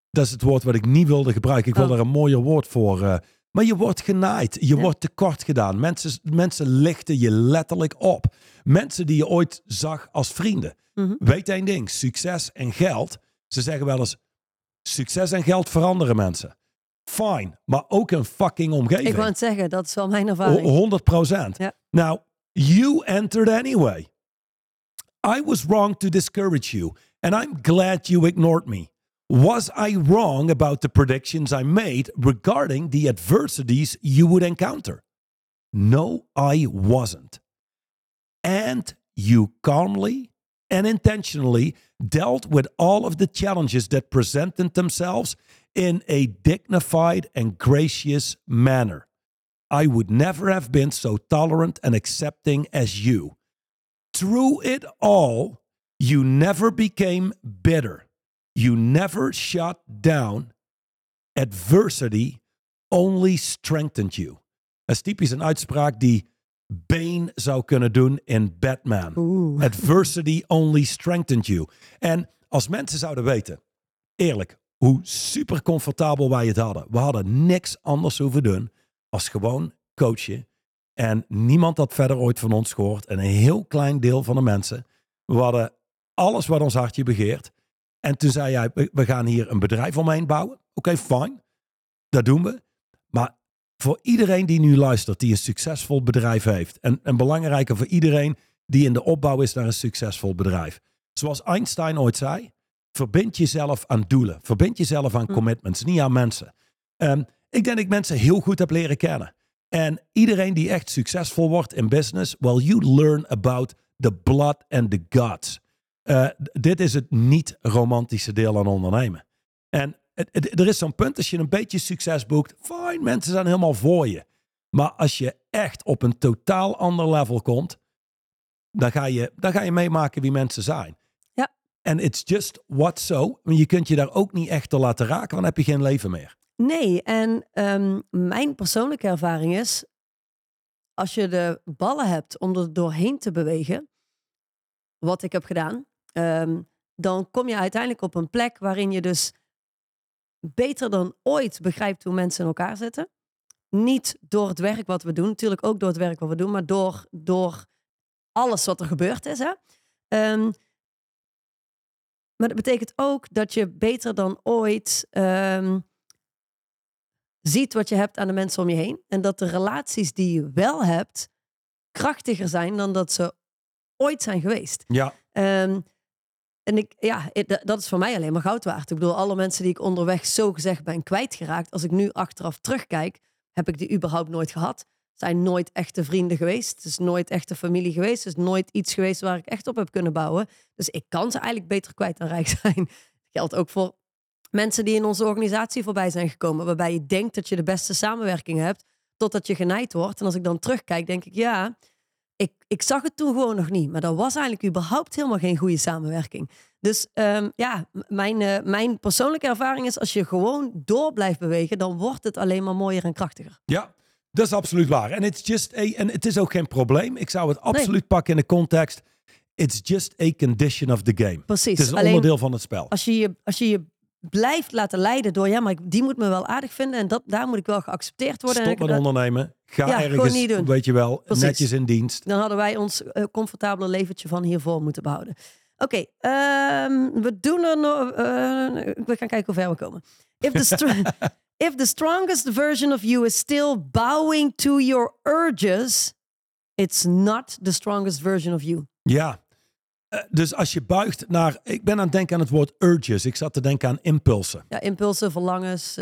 dat is het woord wat ik niet wilde gebruiken. Ik wil
Oh.
er een mooier woord voor. eh, maar je wordt genaaid. Je
Ja.
wordt tekort gedaan. Mensen, mensen lichten je letterlijk op. Mensen die je ooit zag als vrienden.
Mhm.
Weet één ding. Succes en geld. Ze zeggen wel eens, succes en geld veranderen mensen. Fine. Maar ook een fucking omgeving.
Ik wou het zeggen, dat is wel mijn ervaring.
Ho- 100 procent.
Ja.
Now, you entered anyway. I was wrong to discourage you, and I'm glad you ignored me. Was I wrong about the predictions I made regarding the adversities you would encounter? No, I wasn't. And you calmly and intentionally dealt with all of the challenges that presented themselves in a dignified and gracious manner. I would never have been so tolerant and accepting as you. Through it all, you never became bitter. You never shut down. Adversity only strengthened you. Dat is typisch een uitspraak die Bane zou kunnen doen in Batman. Adversity only strengthened you. En als mensen zouden weten, eerlijk, hoe super comfortabel wij het hadden. We hadden niks anders hoeven doen als gewoon coachen. En niemand had verder ooit van ons gehoord. En een heel klein deel van de mensen. We hadden alles wat ons hartje begeert. En toen zei jij, we gaan hier een bedrijf omheen bouwen. Oké, fine. Dat doen we. Maar voor iedereen die nu luistert, die een succesvol bedrijf heeft. En, en belangrijker voor iedereen die in de opbouw is naar een succesvol bedrijf. Zoals Einstein ooit zei, verbind jezelf aan doelen. Verbind jezelf aan
Hm.
commitments, niet aan mensen. Ehm, ik denk dat ik mensen heel goed heb leren kennen. En iedereen die echt succesvol wordt in business, well, you learn about the blood and the guts. Eh, dit is het niet-romantische deel aan ondernemen. En het- het- er is zo'n punt, als je een beetje succes boekt, fine, mensen zijn helemaal voor je. Maar als je echt op een totaal ander level komt, dan ga je, dan ga je meemaken wie mensen zijn.
Ja.
En it's just what so. Je kunt je daar ook niet echt door laten raken, want dan heb je geen leven meer.
Nee, en ehm, mijn persoonlijke ervaring is, als je de ballen hebt om er doorheen te bewegen, wat ik heb gedaan, ehm, dan kom je uiteindelijk op een plek waarin je dus beter dan ooit begrijpt hoe mensen in elkaar zitten. Niet door het werk wat we doen, natuurlijk ook door het werk wat we doen, maar door, door alles wat er gebeurd is. Hè? Ehm, maar dat betekent ook dat je beter dan ooit ehm, ziet wat je hebt aan de mensen om je heen. En dat de relaties die je wel hebt krachtiger zijn dan dat ze ooit zijn geweest.
Ja.
En ik, ja, dat- dat is voor mij alleen maar goud waard. Ik bedoel, alle mensen die ik onderweg zo gezegd ben kwijtgeraakt. Als ik nu achteraf terugkijk, heb ik die überhaupt nooit gehad. Zijn nooit echte vrienden geweest. Het is nooit echte familie geweest. Het is nooit iets geweest waar ik echt op heb kunnen bouwen. Dus ik kan ze eigenlijk beter kwijt dan rijk (laughs) zijn. Dat geldt ook voor mensen die in onze organisatie voorbij zijn gekomen. Waarbij je denkt dat je de beste samenwerking hebt. Totdat je genaaid wordt. En als ik dan terugkijk, denk ik, ja, ik, ik zag het toen gewoon nog niet. Maar dat was eigenlijk überhaupt helemaal geen goede samenwerking. Dus ehm, ja, mijn, eh, mijn persoonlijke ervaring is... als je gewoon door blijft bewegen... dan wordt het alleen maar mooier en krachtiger.
Ja, dat is absoluut waar. En it's just a, en het is ook geen probleem. Ik zou het absoluut pakken in de context. It's just a condition of the game.
Precies.
Het is een
Alleen
onderdeel van het spel.
als je, je, als je je blijft laten leiden door... ja, maar die moet me wel aardig vinden... en dat, daar moet ik wel geaccepteerd worden.
Stop
En
met
ik-
ondernemen. Ga
Ja,
ergens,
niet doen.
weet je wel,
Precies.
netjes in dienst.
Dan hadden wij ons eh, comfortabele leventje van hiervoor moeten behouden. Oké, ehm, we doen er nog. eh, we gaan kijken hoe ver we komen. If the, (laughs) if the strongest version of you is still bowing to your urges, it's not the strongest version of you.
Ja. Eh, dus als je buigt naar... Ik ben aan het denken aan het woord urges. Ik zat te denken aan impulsen.
Ja, impulsen, verlangens.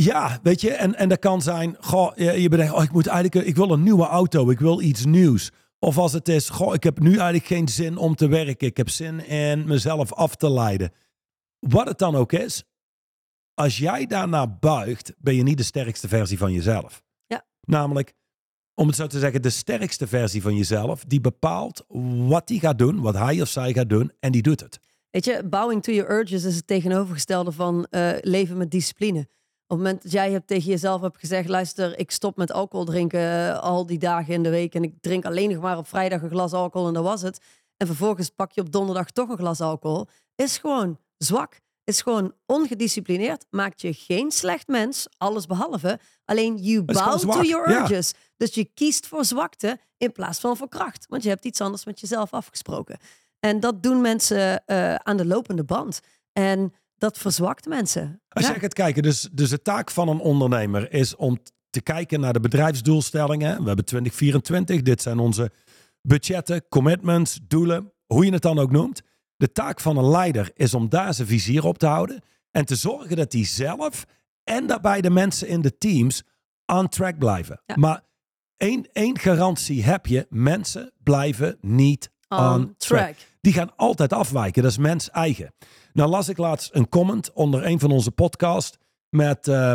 Ja, weet je, en, en dat kan zijn, goh, je, je bedenkt, oh, ik moet eigenlijk, ik wil een nieuwe auto, ik wil iets nieuws. Of als het is, goh, ik heb nu eigenlijk geen zin om te werken, ik heb zin in mezelf af te leiden. Wat het dan ook is, als jij daarna buigt, ben je niet de sterkste versie van jezelf.
Ja.
Namelijk, om het zo te zeggen, de sterkste versie van jezelf. Die bepaalt wat hij gaat doen, wat hij of zij gaat doen. En die doet het.
Weet je, bowing to your urges is het tegenovergestelde van eh, leven met discipline. Op het moment dat jij hebt tegen jezelf hebt gezegd: luister, ik stop met alcohol drinken eh, al die dagen in de week. En ik drink alleen nog maar op vrijdag een glas alcohol en dat was het. En vervolgens pak je op donderdag toch een glas alcohol. Is gewoon zwak. Is gewoon ongedisciplineerd. Maakt je geen slecht mens, alles behalve. Alleen you bow to your
ja.
urges. Dus je kiest voor zwakte in plaats van voor kracht. Want je hebt iets anders met jezelf afgesproken. En dat doen mensen eh, aan de lopende band. En dat verzwakt mensen.
Als
Ja.
je gaat kijken, dus, dus de taak van een ondernemer is om te kijken naar de bedrijfsdoelstellingen. We hebben 2024, dit zijn onze budgetten, commitments, doelen, hoe je het dan ook noemt. De taak van een leider is om daar zijn vizier op te houden en te zorgen dat hij zelf en daarbij de mensen in de teams on track blijven.
Ja.
Maar één, één garantie heb je, mensen blijven niet on,
On
track.
track.
Die gaan altijd afwijken, dat is mens eigen. Nou las ik laatst een comment onder een van onze podcasts met... eh,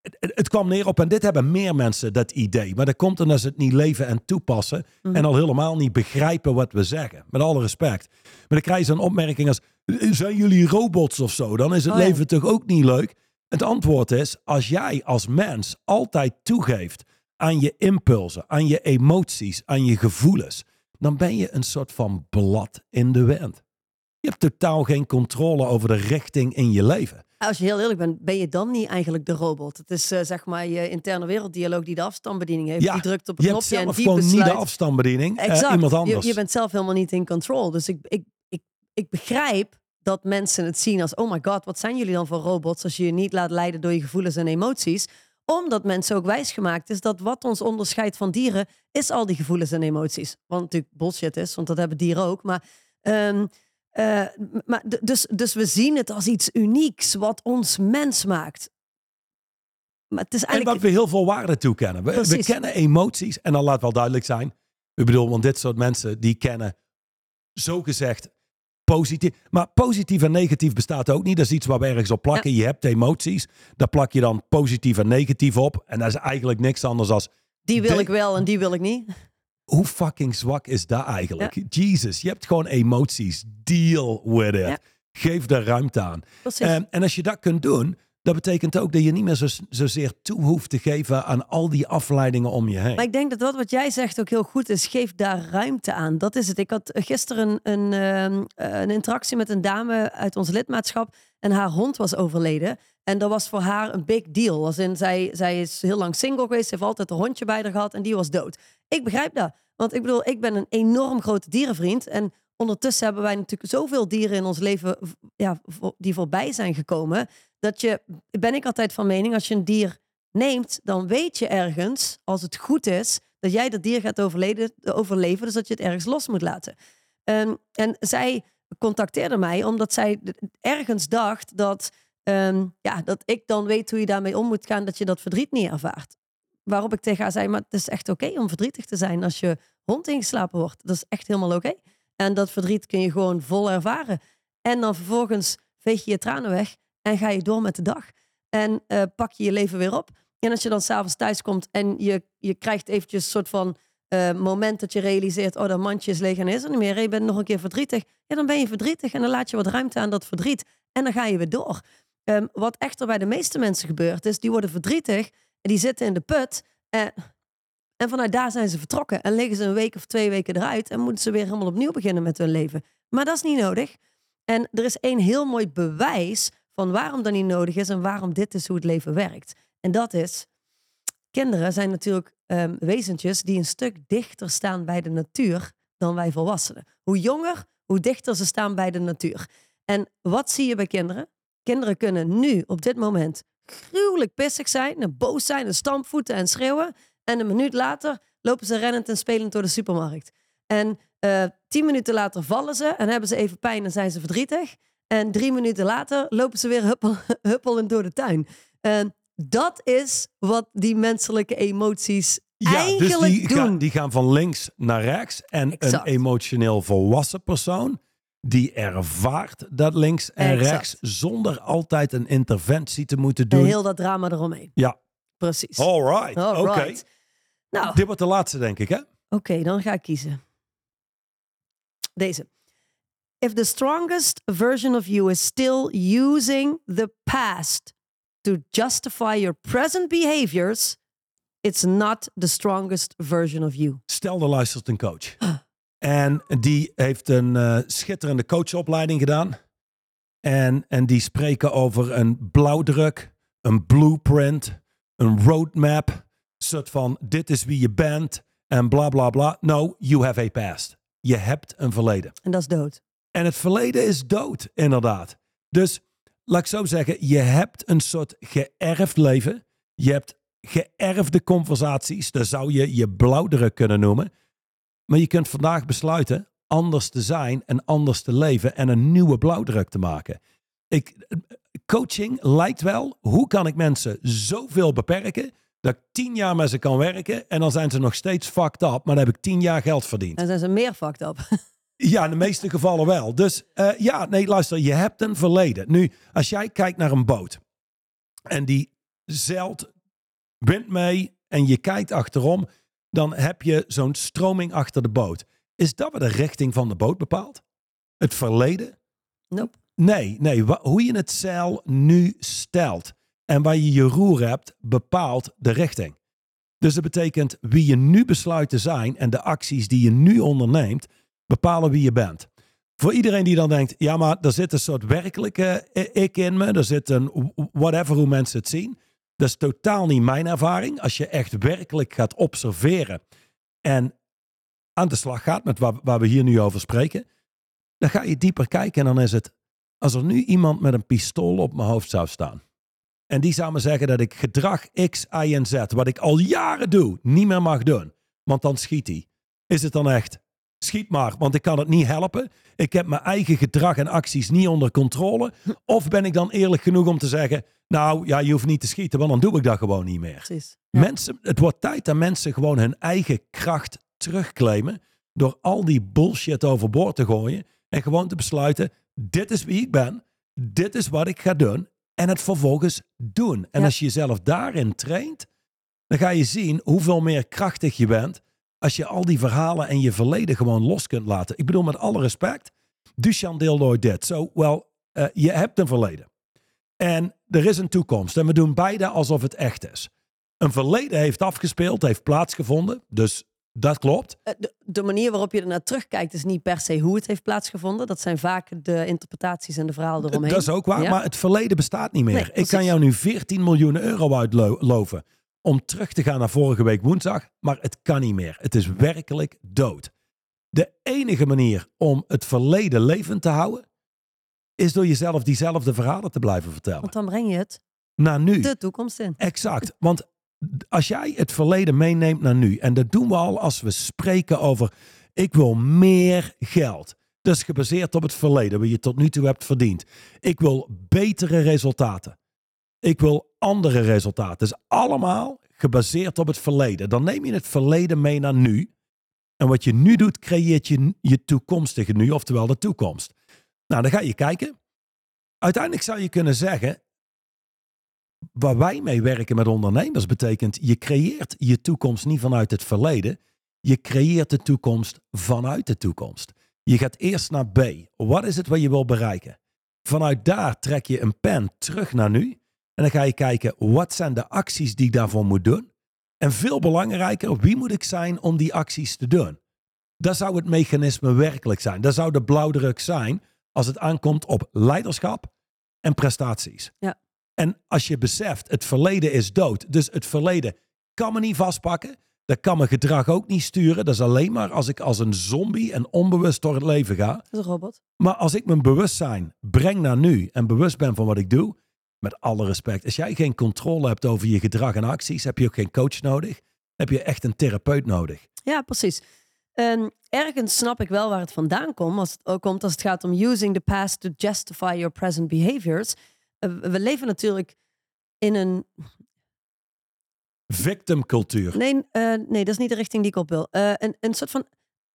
het, het- kwam neer op, en dit hebben meer mensen dat idee. Maar dat komt omdat ze het niet leven en toepassen.
Mhm.
En al helemaal niet begrijpen wat we zeggen. Met alle respect. Maar dan krijg je zo'n opmerking als, zijn jullie robots of zo? Dan is het
Oh
leven toch ook niet leuk? Het antwoord is, als jij als mens altijd toegeeft aan je impulsen, aan je emoties, aan je gevoelens, dan ben je een soort van blad in de wind. Je hebt totaal geen controle over de richting in je leven.
Als je heel eerlijk bent, ben je dan niet eigenlijk de robot? Het is eh, zeg maar je interne werelddialoog die de afstandsbediening heeft.
Ja,
die drukt op een
Je hebt
knopje en
zelf
die
gewoon
besluit.
niet de afstandsbediening. eh, iemand
Je,
anders.
je bent zelf helemaal niet in control. Dus ik, ik, ik, ik begrijp dat mensen het zien als... oh my god, wat zijn jullie dan voor robots... als je je niet laat leiden door je gevoelens en emoties. Omdat mensen ook wijsgemaakt is dat wat ons onderscheidt van dieren... is al die gevoelens en emoties. Wat natuurlijk bullshit is, want dat hebben dieren ook. Maar, ehm, eh, maar dus, dus we zien het als iets unieks... wat ons mens maakt. Maar het is
En
eigenlijk...
wat we heel veel waarde toekennen. We, we kennen emoties. En dan laat wel duidelijk zijn. Ik bedoel, want dit soort mensen die kennen zogezegd positief. Maar positief en negatief bestaat ook niet. Dat is iets waar we ergens op plakken. Je hebt emoties. Daar plak je dan positief en negatief op. En dat is eigenlijk niks anders als...
die wil
de-
ik wel en die wil ik niet.
Hoe fucking zwak is dat eigenlijk? Jesus, je hebt gewoon emoties. Deal with it.
Ja.
Geef daar ruimte aan. Ehm, en als je dat kunt doen, dat betekent ook dat je niet meer zo, zozeer toe hoeft te geven aan al die afleidingen om je heen.
Maar ik denk dat dat wat jij zegt ook heel goed is. Geef daar ruimte aan. Dat is het. Ik had gisteren een, een, ehm, eh, een interactie met een dame uit ons lidmaatschap. En haar hond was overleden. En dat was voor haar een big deal. Als in, zij, zij is heel lang single geweest. Ze heeft altijd een hondje bij haar gehad. En die was dood. Ik begrijp dat. Want ik bedoel, ik ben een enorm grote dierenvriend. En ondertussen hebben wij natuurlijk zoveel dieren in ons leven ja, die voorbij zijn gekomen. Dat je, ben ik altijd van mening, als je een dier neemt, dan weet je ergens, als het goed is, dat jij dat dier gaat overleven. Dus dat je het ergens los moet laten. Ehm, en zij contacteerde mij omdat zij ergens dacht dat, ehm, ja, dat ik dan weet hoe je daarmee om moet gaan, dat je dat verdriet niet ervaart. Waarop ik tegen haar zei, maar het is echt oké om verdrietig te zijn als je hond ingeslapen wordt. Dat is echt helemaal oké. En dat verdriet kun je gewoon vol ervaren. En dan vervolgens veeg je je tranen weg en ga je door met de dag. En eh, pak je je leven weer op. En als je dan s'avonds thuis komt en je, je krijgt eventjes een soort van eh, moment dat je realiseert, oh, dat mandje is leeg en is er niet meer. Je bent nog een keer verdrietig. Ja, dan ben je verdrietig en dan laat je wat ruimte aan dat verdriet. En dan ga je weer door. Ehm, wat echter bij de meeste mensen gebeurt, is die worden verdrietig en die zitten in de put. eh, en vanuit daar zijn ze vertrokken. En liggen ze een week of twee weken eruit en moeten ze weer helemaal opnieuw beginnen met hun leven. Maar dat is niet nodig. En er is één heel mooi bewijs van waarom dat niet nodig is en waarom dit is hoe het leven werkt. En dat is, kinderen zijn natuurlijk ehm, wezentjes die een stuk dichter staan bij de natuur dan wij volwassenen. Hoe jonger, hoe dichter ze staan bij de natuur. En wat zie je bij kinderen? Kinderen kunnen nu, op dit moment, gruwelijk pissig zijn, en boos zijn, en stampvoeten en schreeuwen. En een minuut later lopen ze rennend en spelend door de supermarkt. En eh, tien minuten later vallen ze en hebben ze even pijn en zijn ze verdrietig. En drie minuten later lopen ze weer huppel, (laughs) huppelend door de tuin. En dat is wat die menselijke emoties eigenlijk
dus die,
doen.
gaan, die gaan van links naar rechts. En
Exact.
een emotioneel volwassen persoon die ervaart dat links en
Exact.
rechts zonder altijd een interventie te moeten
En
doen.
heel dat drama eromheen.
Ja,
Precies.
all right. Oké.
Nou, oké,
Dit wordt de laatste, denk ik, hè?
dan ga ik kiezen. Deze. If the strongest version of you is still using the past to justify your present behaviors, it's not the strongest version of you.
Stel, er luistert een coach. (gasps) En die heeft een eh, schitterende coachopleiding gedaan. En, en die spreken over een blauwdruk, een blueprint, een roadmap. Een soort van, dit is wie je bent en bla bla bla. No, you have a past. Je hebt een verleden.
En dat is dood.
En het verleden is dood, inderdaad. Dus laat ik zo zeggen, je hebt een soort geërfd leven. Je hebt geërfde conversaties. Dat zou je je blauwdruk kunnen noemen. Maar je kunt vandaag besluiten anders te zijn en anders te leven en een nieuwe blauwdruk te maken. Ik, coaching lijkt wel, hoe kan ik mensen zoveel beperken dat ik tien jaar met ze kan werken en dan zijn ze nog steeds fucked up, maar dan heb ik tien jaar geld verdiend.
En zijn ze meer fucked up. (laughs)
Ja, in de meeste gevallen wel. Dus eh, ja, nee, luister, je hebt een verleden. Nu, als jij kijkt naar een boot en die zeilt wind mee en je kijkt achterom, dan heb je zo'n stroming achter de boot. Is dat wat de richting van de boot bepaalt? Het verleden?
Nope.
Nee, nee. Hoe je het zeil nu stelt en waar je je roer hebt, bepaalt de richting. Dus dat betekent wie je nu besluit te zijn en de acties die je nu onderneemt, bepalen wie je bent. Voor iedereen die dan denkt, ja, maar er zit een soort werkelijke ik in me, er zit een whatever hoe mensen het zien. Dat is totaal niet mijn ervaring. Als je echt werkelijk gaat observeren en aan de slag gaat met waar, waar we hier nu over spreken, dan ga je dieper kijken en dan is het, als er nu iemand met een pistool op mijn hoofd zou staan. En die zou me zeggen dat ik gedrag X, Y en Z, wat ik al jaren doe, niet meer mag doen. Want dan schiet hij. Is het dan echt? Schiet maar, want ik kan het niet helpen. Ik heb mijn eigen gedrag en acties niet onder controle. (laughs) Of ben ik dan eerlijk genoeg om te zeggen, nou ja, je hoeft niet te schieten, want dan doe ik dat gewoon niet meer.
Precies. Ja.
Mensen, het wordt tijd dat mensen gewoon hun eigen kracht terugclaimen. Door al die bullshit overboord te gooien. En gewoon te besluiten: dit is wie ik ben. Dit is wat ik ga doen. En het vervolgens doen. En
Ja.
als je jezelf daarin traint, dan ga je zien hoeveel meer krachtig je bent. Als je al die verhalen en je verleden gewoon los kunt laten. Ik bedoel, met alle respect. Duchan deelde ooit dit. Zo, wel, eh, je hebt een verleden. En er is een toekomst. En we doen beide alsof het echt is. Een verleden heeft afgespeeld, heeft plaatsgevonden. Dus dat klopt.
Eh, De, de manier waarop je er naar terugkijkt is niet per se hoe het heeft plaatsgevonden. Dat zijn vaak de interpretaties en de verhalen eromheen.
Dat is ook waar.
Ja.
Maar het verleden bestaat niet meer.
Nee,
ik kan jou nu 14 miljoen euro uitloven om terug te gaan naar vorige week woensdag. Maar het kan niet meer. Het is werkelijk dood. De enige manier om het verleden levend te houden, is door jezelf diezelfde verhalen te blijven vertellen.
Want dan breng je het
Naar nu.
de toekomst in.
Exact. Want als jij het verleden meeneemt naar nu, en dat doen we al als we spreken over ik wil meer geld. Dat is gebaseerd op het verleden, wat je tot nu toe hebt verdiend. Ik wil betere resultaten. Ik wil andere resultaten. Dus allemaal gebaseerd op het verleden. Dan neem je het verleden mee naar nu. En wat je nu doet, creëert je je toekomstige nu, oftewel de toekomst. Nou, dan ga je kijken. Uiteindelijk zou je kunnen zeggen, waar wij mee werken met ondernemers betekent, je creëert je toekomst niet vanuit het verleden. Je creëert de toekomst vanuit de toekomst. Je gaat eerst naar B. Wat is het wat je wil bereiken? Vanuit daar trek je een pen terug naar nu. En dan ga je kijken, wat zijn de acties die ik daarvoor moet doen? En veel belangrijker, wie moet ik zijn om die acties te doen? Dat zou het mechanisme werkelijk zijn. Dat zou de blauwdruk zijn als het aankomt op leiderschap en prestaties.
Ja.
En als je beseft, het verleden is dood. Dus het verleden kan me niet vastpakken. Dat kan mijn gedrag ook niet sturen. Dat is alleen maar als ik als een zombie en onbewust door het leven ga.
Dat is een robot.
Maar als ik mijn bewustzijn breng naar nu en bewust ben van wat ik doe, met alle respect, als jij geen controle hebt over je gedrag en acties, heb je ook geen coach nodig. Heb je echt een therapeut nodig.
Ja, precies. En ergens snap ik wel waar het vandaan komt als het, ook komt als het gaat om using the past to justify your present behaviors. Eh, we leven natuurlijk in een.
Victimcultuur.
Nee, eh, nee, dat is niet de richting die ik op wil. Eh, een, een soort van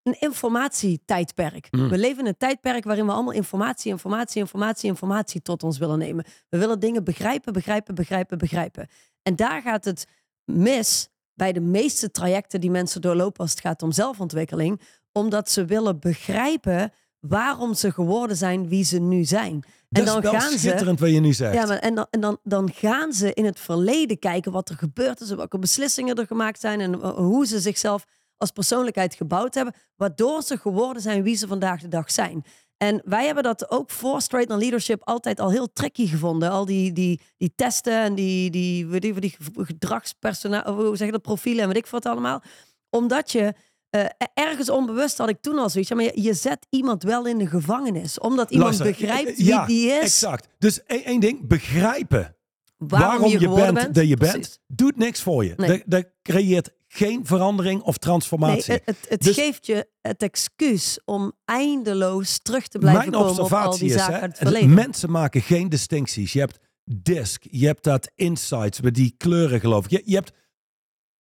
een informatietijdperk.
Mm.
We leven in een tijdperk waarin we allemaal informatie, informatie, informatie, informatie tot ons willen nemen. We willen dingen begrijpen, begrijpen, begrijpen, begrijpen. En daar gaat het mis bij de meeste trajecten die mensen doorlopen als het gaat om zelfontwikkeling, omdat ze willen begrijpen waarom ze geworden zijn wie ze nu zijn.
Dat
en dan
is wel
gaan ze.
schitterend wat je nu zegt.
Ja, maar en, dan, en dan, dan gaan ze in het verleden kijken wat er gebeurd is, welke beslissingen er gemaakt zijn en eh, hoe ze zichzelf als persoonlijkheid gebouwd hebben, waardoor ze geworden zijn wie ze vandaag de dag zijn. En wij hebben dat ook voor Straight on Leadership altijd al heel tricky gevonden. Al die, die, die testen en die, die, weet ik, die gedragspersona, hoe zeg je dat, profielen en weet ik wat allemaal. Omdat je eh, ergens onbewust had ik toen al zoiets. Ja, maar je, je zet iemand wel in de gevangenis. Omdat iemand
Luister,
begrijpt
eh,
wie
ja,
die is.
Exact. Dus één, één ding, begrijpen
Waarom,
waarom, je, bent, dat je bent,
Precies.
doet niks voor je.
Nee.
Dat, dat creëert geen verandering of transformatie.
het, het, het
Dus-
geeft je het excuus om eindeloos terug te blijven
Mijn
komen op al
observatie
die
is,
zaken uit het verleden.
mensen maken geen distincties. Je hebt DISC, je hebt dat insights met die kleuren geloof ik. Je, je hebt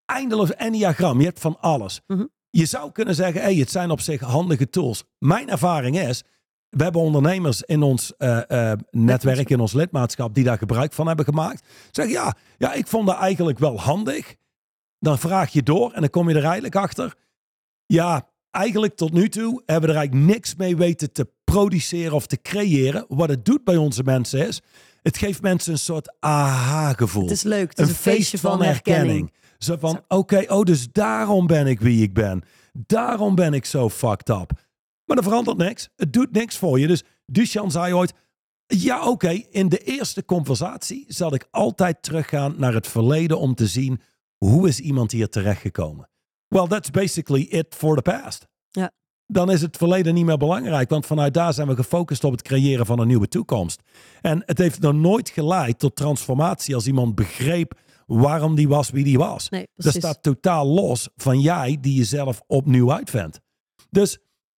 eindeloos enneagram, je hebt van alles.
Mhm.
Je zou kunnen zeggen, hey, het zijn op zich handige tools. Mijn ervaring is, we hebben ondernemers in ons eh, eh, netwerk, in ons lidmaatschap, die daar gebruik van hebben gemaakt. Zeg ja, ja, ik vond dat eigenlijk wel handig. Dan vraag je door en dan kom je er eigenlijk achter. Ja, eigenlijk tot nu toe hebben we er eigenlijk niks mee weten te produceren of te creëren. Wat het doet bij onze mensen is, het geeft mensen een soort aha-gevoel.
Het is leuk. Het is een, feestje van, herkenning.
Zo van, oké, oh, dus daarom ben ik wie ik ben. Daarom ben ik zo fucked up. Maar er verandert niks. Het doet niks voor je. Dus Duchan zei ooit, ja oké, in de eerste conversatie zal ik altijd teruggaan naar het verleden om te zien hoe is iemand hier terechtgekomen. Well, that's basically it for the past.
Ja.
Dan is het verleden niet meer belangrijk, want vanuit daar zijn we gefocust op het creëren van een nieuwe toekomst. En het heeft nog nooit geleid tot transformatie als iemand begreep waarom die was wie die was.
Nee,
Dat staat totaal los van jij die jezelf opnieuw uitvindt. Dus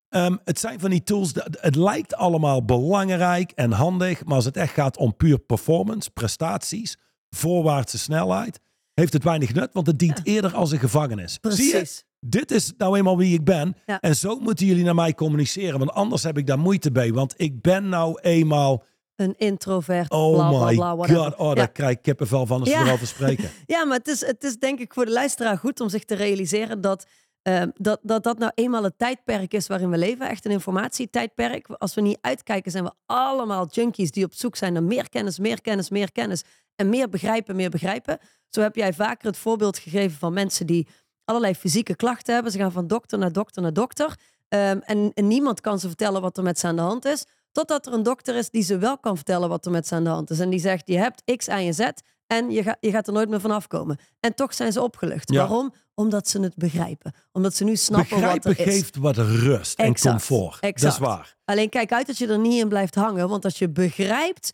ehm, het zijn van die tools, het lijkt allemaal belangrijk en handig, maar als het echt gaat om puur performance, prestaties, voorwaartse snelheid, heeft het weinig nut, want het dient eerder als een gevangenis. Zie je?
Precies.
Dit is nou eenmaal wie ik ben.
Ja.
En zo moeten jullie naar mij communiceren, want anders heb ik daar moeite bij. Want ik ben nou eenmaal,
Een introvert,
oh
bla bla
my
bla,
god, oh,
Ja.
daar krijg ik kippenvel van als we
Ja.
erover spreken. (laughs)
Ja, maar het is, het is denk ik voor de luisteraar goed om zich te realiseren dat, ehm, dat, dat dat nou eenmaal het tijdperk is waarin we leven. Echt een informatietijdperk. Als we niet uitkijken, zijn we allemaal junkies die op zoek zijn naar meer kennis, meer kennis, meer kennis. En meer begrijpen, meer begrijpen. Zo heb jij vaker het voorbeeld gegeven van mensen die allerlei fysieke klachten hebben. Ze gaan van dokter naar dokter naar dokter. Ehm, en, niemand kan ze vertellen wat er met ze aan de hand is. Totdat er een dokter is die ze wel kan vertellen wat er met ze aan de hand is. En die zegt, je hebt X, Y en Z en je, ga, je gaat er nooit meer van afkomen. En toch zijn ze opgelucht.
Ja.
Waarom? Omdat ze het begrijpen. Omdat ze nu snappen
Begrijpen
wat er is.
geeft wat rust en
Exact,
comfort. Dat
exact.
is waar.
Alleen kijk uit dat je er niet in blijft hangen. Want als je begrijpt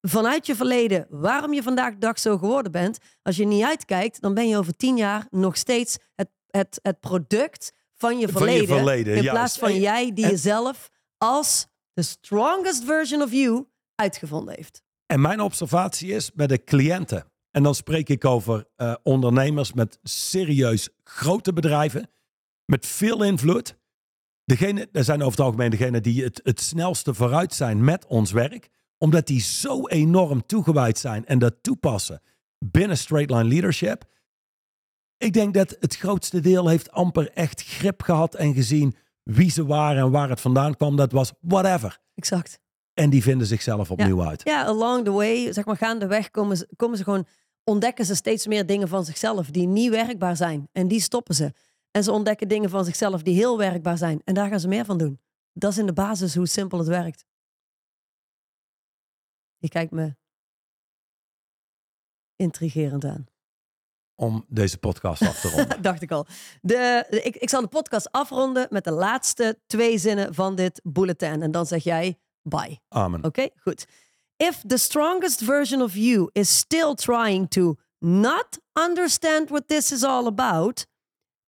vanuit je verleden waarom je vandaag de dag zo geworden bent. Als je niet uitkijkt, dan ben je over tien jaar nog steeds het, het, het product van je
Van je
verleden.
verleden,
in
juist.
plaats van jij die
en-
jezelf als the strongest version of you uitgevonden heeft.
En mijn observatie is bij de cliënten. En dan spreek ik over eh, ondernemers met serieus grote bedrijven. Met veel invloed. Degene, er zijn over het algemeen degenen die het, het snelste vooruit zijn met ons werk. Omdat die zo enorm toegewijd zijn en dat toepassen binnen Straight Line Leadership. Ik denk dat het grootste deel heeft amper echt grip gehad en gezien wie ze waren en waar het vandaan kwam. Dat was whatever.
Exact.
En die vinden zichzelf opnieuw uit.
Ja, along the way, zeg maar gaandeweg, komen ze, komen ze gewoon, ontdekken ze steeds meer dingen van zichzelf die niet werkbaar zijn. En die stoppen ze. En ze ontdekken dingen van zichzelf die heel werkbaar zijn. En daar gaan ze meer van doen. Dat is in de basis hoe simpel het werkt. Je kijkt me intrigerend aan.
Om deze podcast af te ronden. (laughs)
Dacht ik al. De, de- ik, ik zal de podcast afronden met de laatste twee zinnen van dit bulletin. En dan zeg jij bye.
Amen.
Oké, goed. If the strongest version of you is still trying to not understand what this is all about,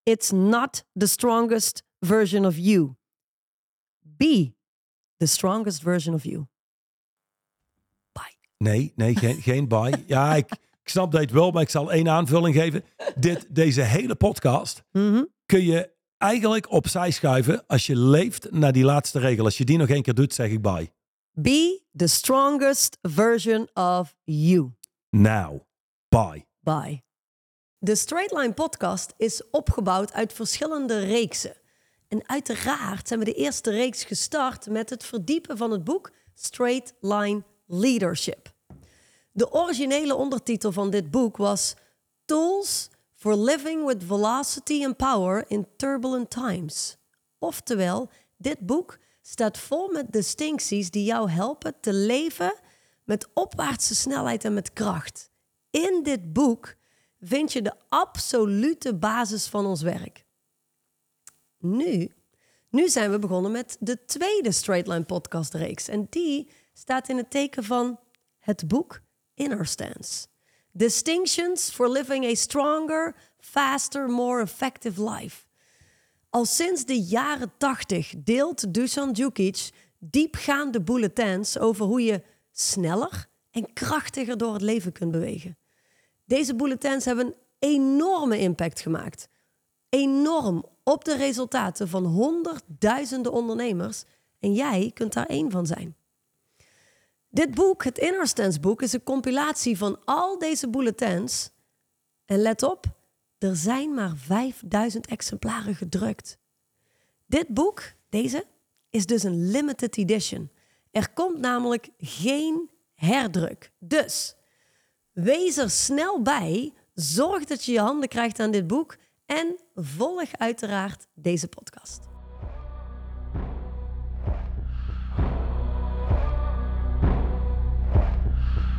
it's not the strongest version of you. Be the strongest version of you. Bye.
Nee, nee, geen, (laughs) geen bye. Ja, ik, ik snap dat wel, maar ik zal één aanvulling geven. Dit, deze hele podcast
Mhm.
kun je eigenlijk opzij schuiven als je leeft naar die laatste regel. Als je die nog één keer doet, zeg ik bye.
Be the strongest version of you.
Now. Bye.
Bye. De Straight Line podcast is opgebouwd uit verschillende reeksen. En uiteraard zijn we de eerste reeks gestart met het verdiepen van het boek Straight Line Leadership. De originele ondertitel van dit boek was Tools for Living with Velocity and Power in Turbulent Times. Oftewel, dit boek staat vol met distincties die jou helpen te leven met opwaartse snelheid en met kracht. In dit boek vind je de absolute basis van ons werk. Nu, nu zijn we begonnen met de tweede Straightline podcast reeks. En die staat in het teken van het boek Inner Stance. Distinctions for living a stronger, faster, more effective life. Al sinds de jaren 80 deelt Dusan Djukic diepgaande bulletins over hoe je sneller en krachtiger door het leven kunt bewegen. Deze bulletins hebben een enorme impact gemaakt. Enorm op de resultaten van honderdduizenden ondernemers. En jij kunt daar één van zijn. Dit boek, het Inner Stance boek, is een compilatie van al deze bulletins. En let op, er zijn maar 5000 exemplaren gedrukt. Dit boek, deze, is dus een limited edition. Er komt namelijk geen herdruk. Dus wees er snel bij. Zorg dat je je handen krijgt aan dit boek. En volg uiteraard deze podcast.